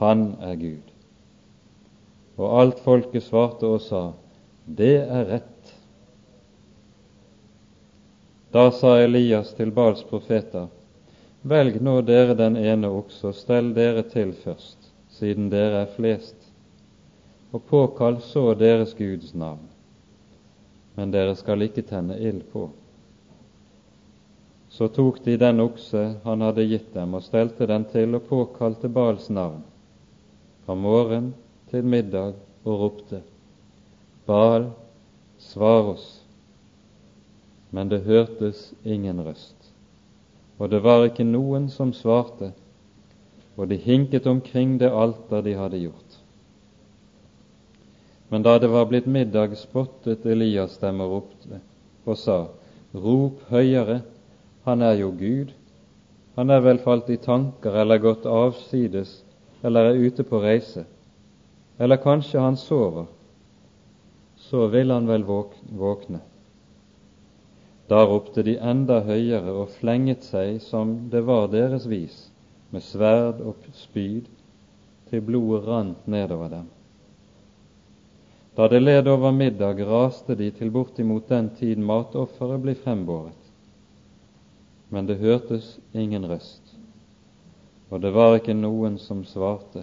han er Gud. Og alt folket svarte og sa, Det er rett. Da sa Elias til Bals profeter, Velg nå dere den ene også, og stell dere til først, siden dere er flest, og påkall så deres Guds navn. Men dere skal ikke tenne ild på. Så tok de den okse han hadde gitt dem, og stelte den til og påkalte Bals navn fra morgen til middag og ropte:" Baal, svar oss. Men det hørtes ingen røst, og det var ikke noen som svarte, og de hinket omkring det alter de hadde gjort. Men da det var blitt middag, spottet Elias dem og ropte og sa:" Rop høyere, han er jo Gud. Han er vel falt i tanker eller gått avsides eller er ute på reise, eller kanskje han sover, så vil han vel våkne. Da ropte de enda høyere og flenget seg som det var deres vis, med sverd og spyd, til blodet rant nedover dem. Da det led over middag, raste de til bortimot den tid matofferet blir frembåret. Men det hørtes ingen røst og det var ikke noen som svarte,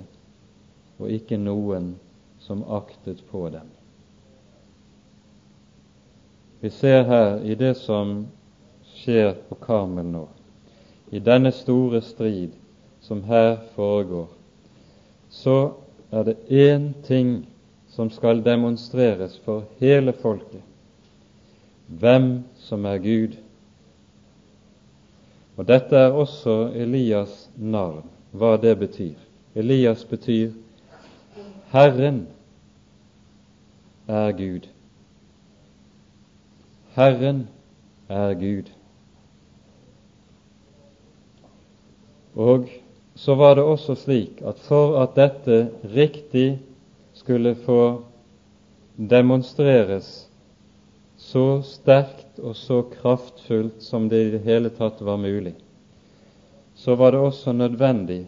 og ikke noen som aktet på dem. Vi ser her i det som skjer på Karmel nå, i denne store strid som her foregår, så er det én ting som skal demonstreres for hele folket hvem som er Gud. Og dette er også Elias navn, hva det betyr. Elias betyr Herren er Gud. Herren er Gud. Og så var det også slik at for at dette riktig skulle få demonstreres så sterkt og så kraftfullt som det i det hele tatt var mulig, så var det også nødvendig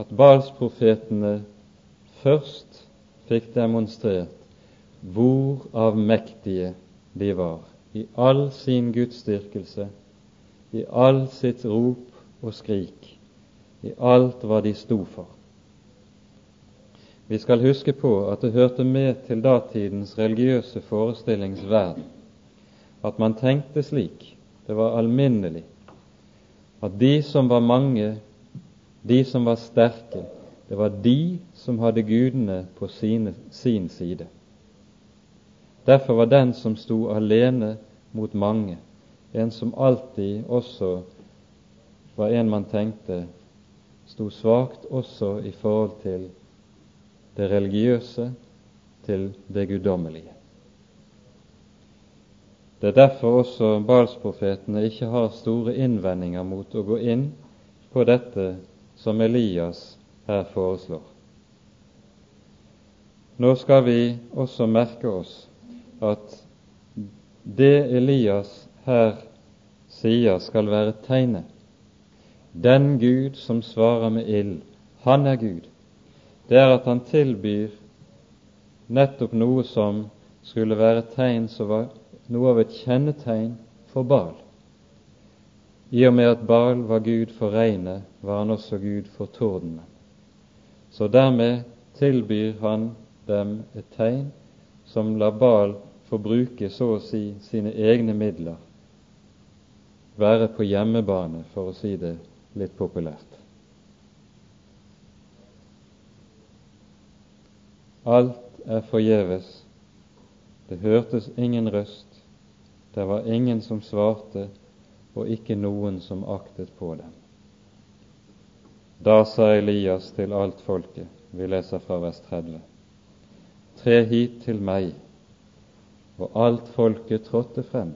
at Balsprofetene først fikk demonstrert hvor avmektige de var i all sin gudsdyrkelse, i all sitt rop og skrik, i alt hva de sto for. Vi skal huske på at det hørte med til datidens religiøse forestillingsverden at man tenkte slik, det var alminnelig, at de som var mange, de som var sterke, det var de som hadde gudene på sine, sin side. Derfor var den som sto alene mot mange, en som alltid også var en man tenkte sto svakt også i forhold til det religiøse, til det guddommelige. Det er derfor også Balsprofetene ikke har store innvendinger mot å gå inn på dette som Elias her foreslår. Nå skal vi også merke oss at det Elias her sier skal være tegnet, den Gud som svarer med ild, han er Gud, det er at han tilbyr nettopp noe som skulle være tegn som var noe av et kjennetegn for Baal. I og med at Baal var Gud for regnet, var han også Gud for tordenen. Så dermed tilbyr han dem et tegn som lar Baal få bruke så å si sine egne midler, være på hjemmebane, for å si det litt populært. Alt er forgjeves, det hørtes ingen røst, det var ingen som svarte, og ikke noen som aktet på dem. Da sa Elias til alt folket, vi leser fra vers 30, tre hit til meg, og alt folket trådte frem,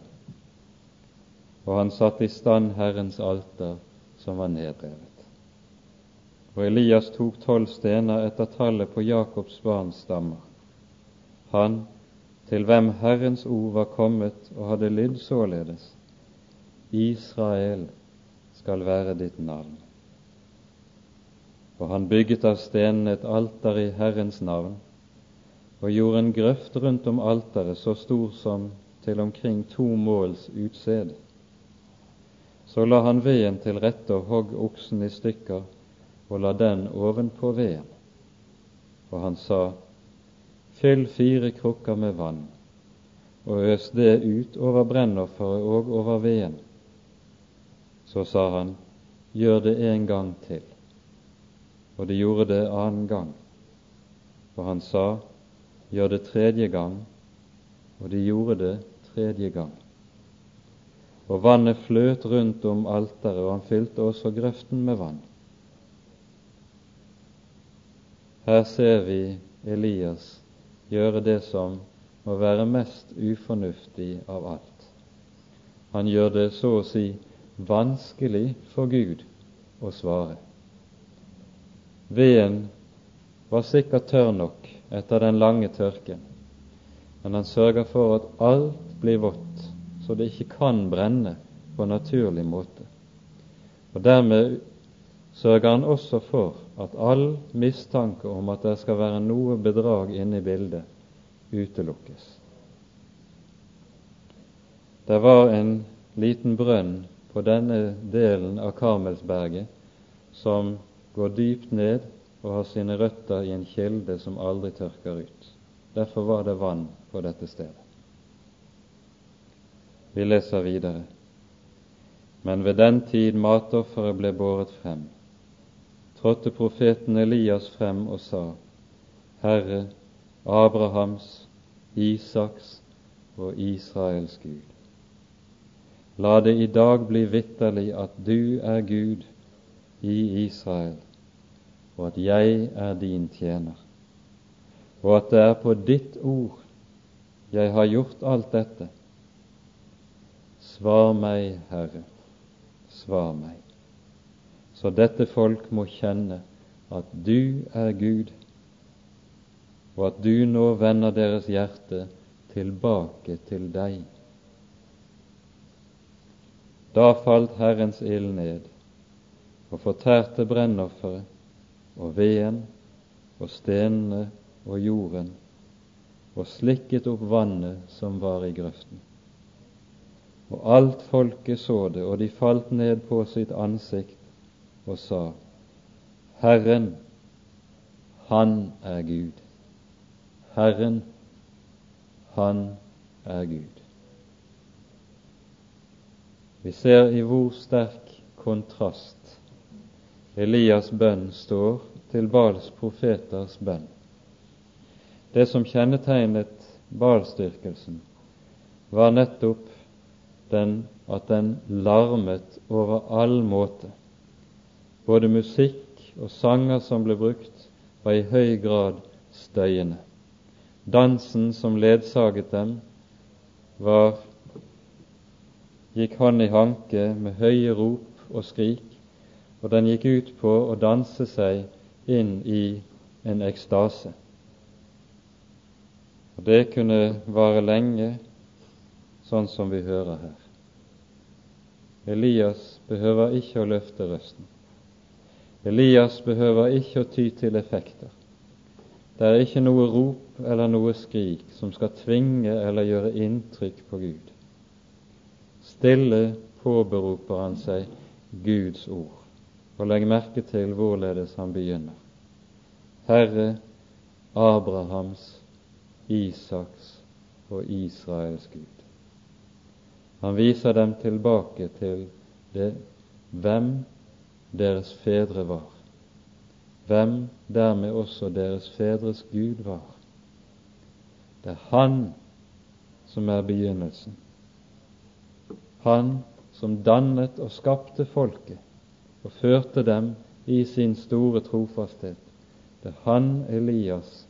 og han satte i stand Herrens alter som var nedrevet. Og Elias tok tolv stener etter tallet på Jakobs barns stammer. Han til hvem Herrens ord var kommet og hadde lydd således:" Israel skal være ditt navn. Og han bygget av stenene et alter i Herrens navn, og gjorde en grøft rundt om alteret så stor som til omkring to måls utsed. Så la han veden til rette og hogg oksen i stykker og la den ovenpå veden. Og han sa, Fyll fire krukker med vann, og øs det ut over brennofferet og over veden. Så sa han, gjør det en gang til. Og de gjorde det annen gang. Og han sa, gjør det tredje gang. Og de gjorde det tredje gang. Og vannet fløt rundt om alteret, og han fylte også grøften med vann. Her ser vi Elias gjøre det som må være mest ufornuftig av alt. Han gjør det så å si vanskelig for Gud å svare. Veden var sikkert tørr nok etter den lange tørken, men han sørger for at alt blir vått, så det ikke kan brenne på naturlig måte. Og Dermed sørger han også for at all mistanke om at det skal være noe bedrag inne i bildet, utelukkes. Det var en liten brønn på denne delen av Karmelsberget som går dypt ned og har sine røtter i en kilde som aldri tørker ut. Derfor var det vann på dette stedet. Vi leser videre. Men ved den tid matofferet ble båret frem, trådte profeten Elias frem og sa, Herre, Abrahams, Isaks og Israels Gud. La det i dag bli vitterlig at du er Gud i Israel, og at jeg er din tjener, og at det er på ditt ord jeg har gjort alt dette. Svar meg, Herre, svar meg, så dette folk må kjenne at du er Gud, og at du nå vender deres hjerte tilbake til deg. Da falt Herrens ild ned og fortærte brennofferet og veden og stenene og jorden og slikket opp vannet som var i grøften. Og alt folket så det, og de falt ned på sitt ansikt og sa, Herren, Han er Gud. Herren, Han er Gud. Vi ser i hvor sterk kontrast Elias' bønn står til Bals profeters bønn. Det som kjennetegnet Balstyrkelsen, var nettopp den at den larmet over all måte. Både musikk og sanger som ble brukt, var i høy grad støyende. Dansen som ledsaget dem, var, gikk hånd i hanke med høye rop og skrik, og den gikk ut på å danse seg inn i en ekstase. Og Det kunne vare lenge, sånn som vi hører her. Elias behøver ikke å løfte røsten. Elias behøver ikke å ty til effekter. Det er ikke noe rop eller noe skrik som skal tvinge eller gjøre inntrykk på Gud. Stille påberoper han seg Guds ord, og legg merke til hvorledes han begynner. Herre Abrahams, Isaks og Israels Gud. Han viser dem tilbake til det hvem deres fedre var hvem dermed også deres fedres Gud var. Det er Han som er begynnelsen. Han som dannet og skapte folket og førte dem i sin store trofasthet. Det er han Elias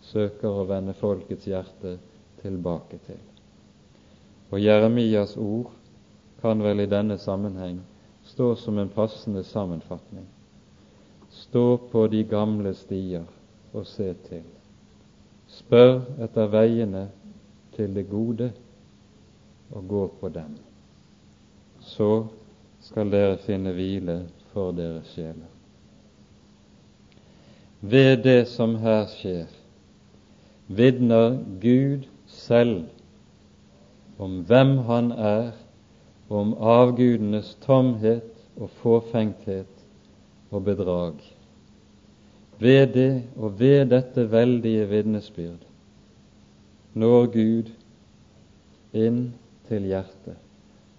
søker å vende folkets hjerte tilbake til. Og Jeremias ord kan vel i denne sammenheng stå som en passende sammenfatning. Stå på de gamle stier og se til. Spør etter veiene til det gode og gå på dem. Så skal dere finne hvile for deres sjeler. Ved det som her skjer, vitner Gud selv om hvem Han er, om avgudenes tomhet og fåfengthet og bedrag. Ved det og ved dette veldige vitnesbyrd når Gud inn til hjertet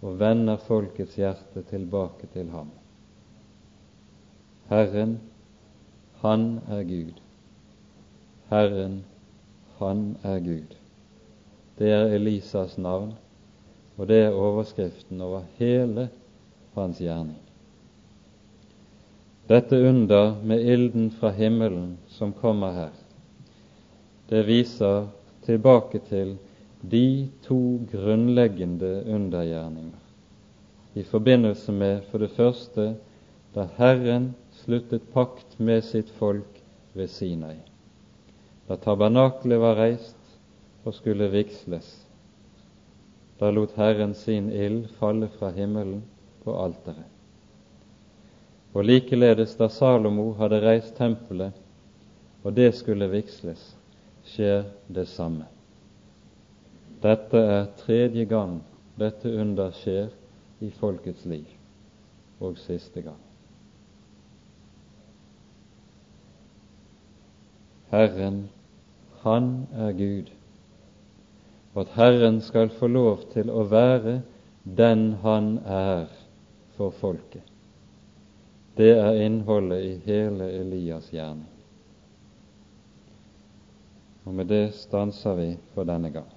og vender folkets hjerte tilbake til ham. Herren, Han er Gud. Herren, Han er Gud. Det er Elisas navn, og det er overskriften over hele hans gjerning. Dette under med ilden fra himmelen som kommer her, det viser tilbake til de to grunnleggende undergjerninger i forbindelse med for det første da Herren sluttet pakt med sitt folk ved Sinai, da tabernaklet var reist og skulle vigsles. Da lot Herren sin ild falle fra himmelen på alteret. Og likeledes da Salomo hadde reist tempelet, og det skulle vigsles, skjer det samme. Dette er tredje gang dette under skjer i folkets liv, og siste gang. Herren, Han er Gud, og at Herren skal få lov til å være den Han er for folket. Det er innholdet i hele Elias' gjerning. Og med det stanser vi for denne gang.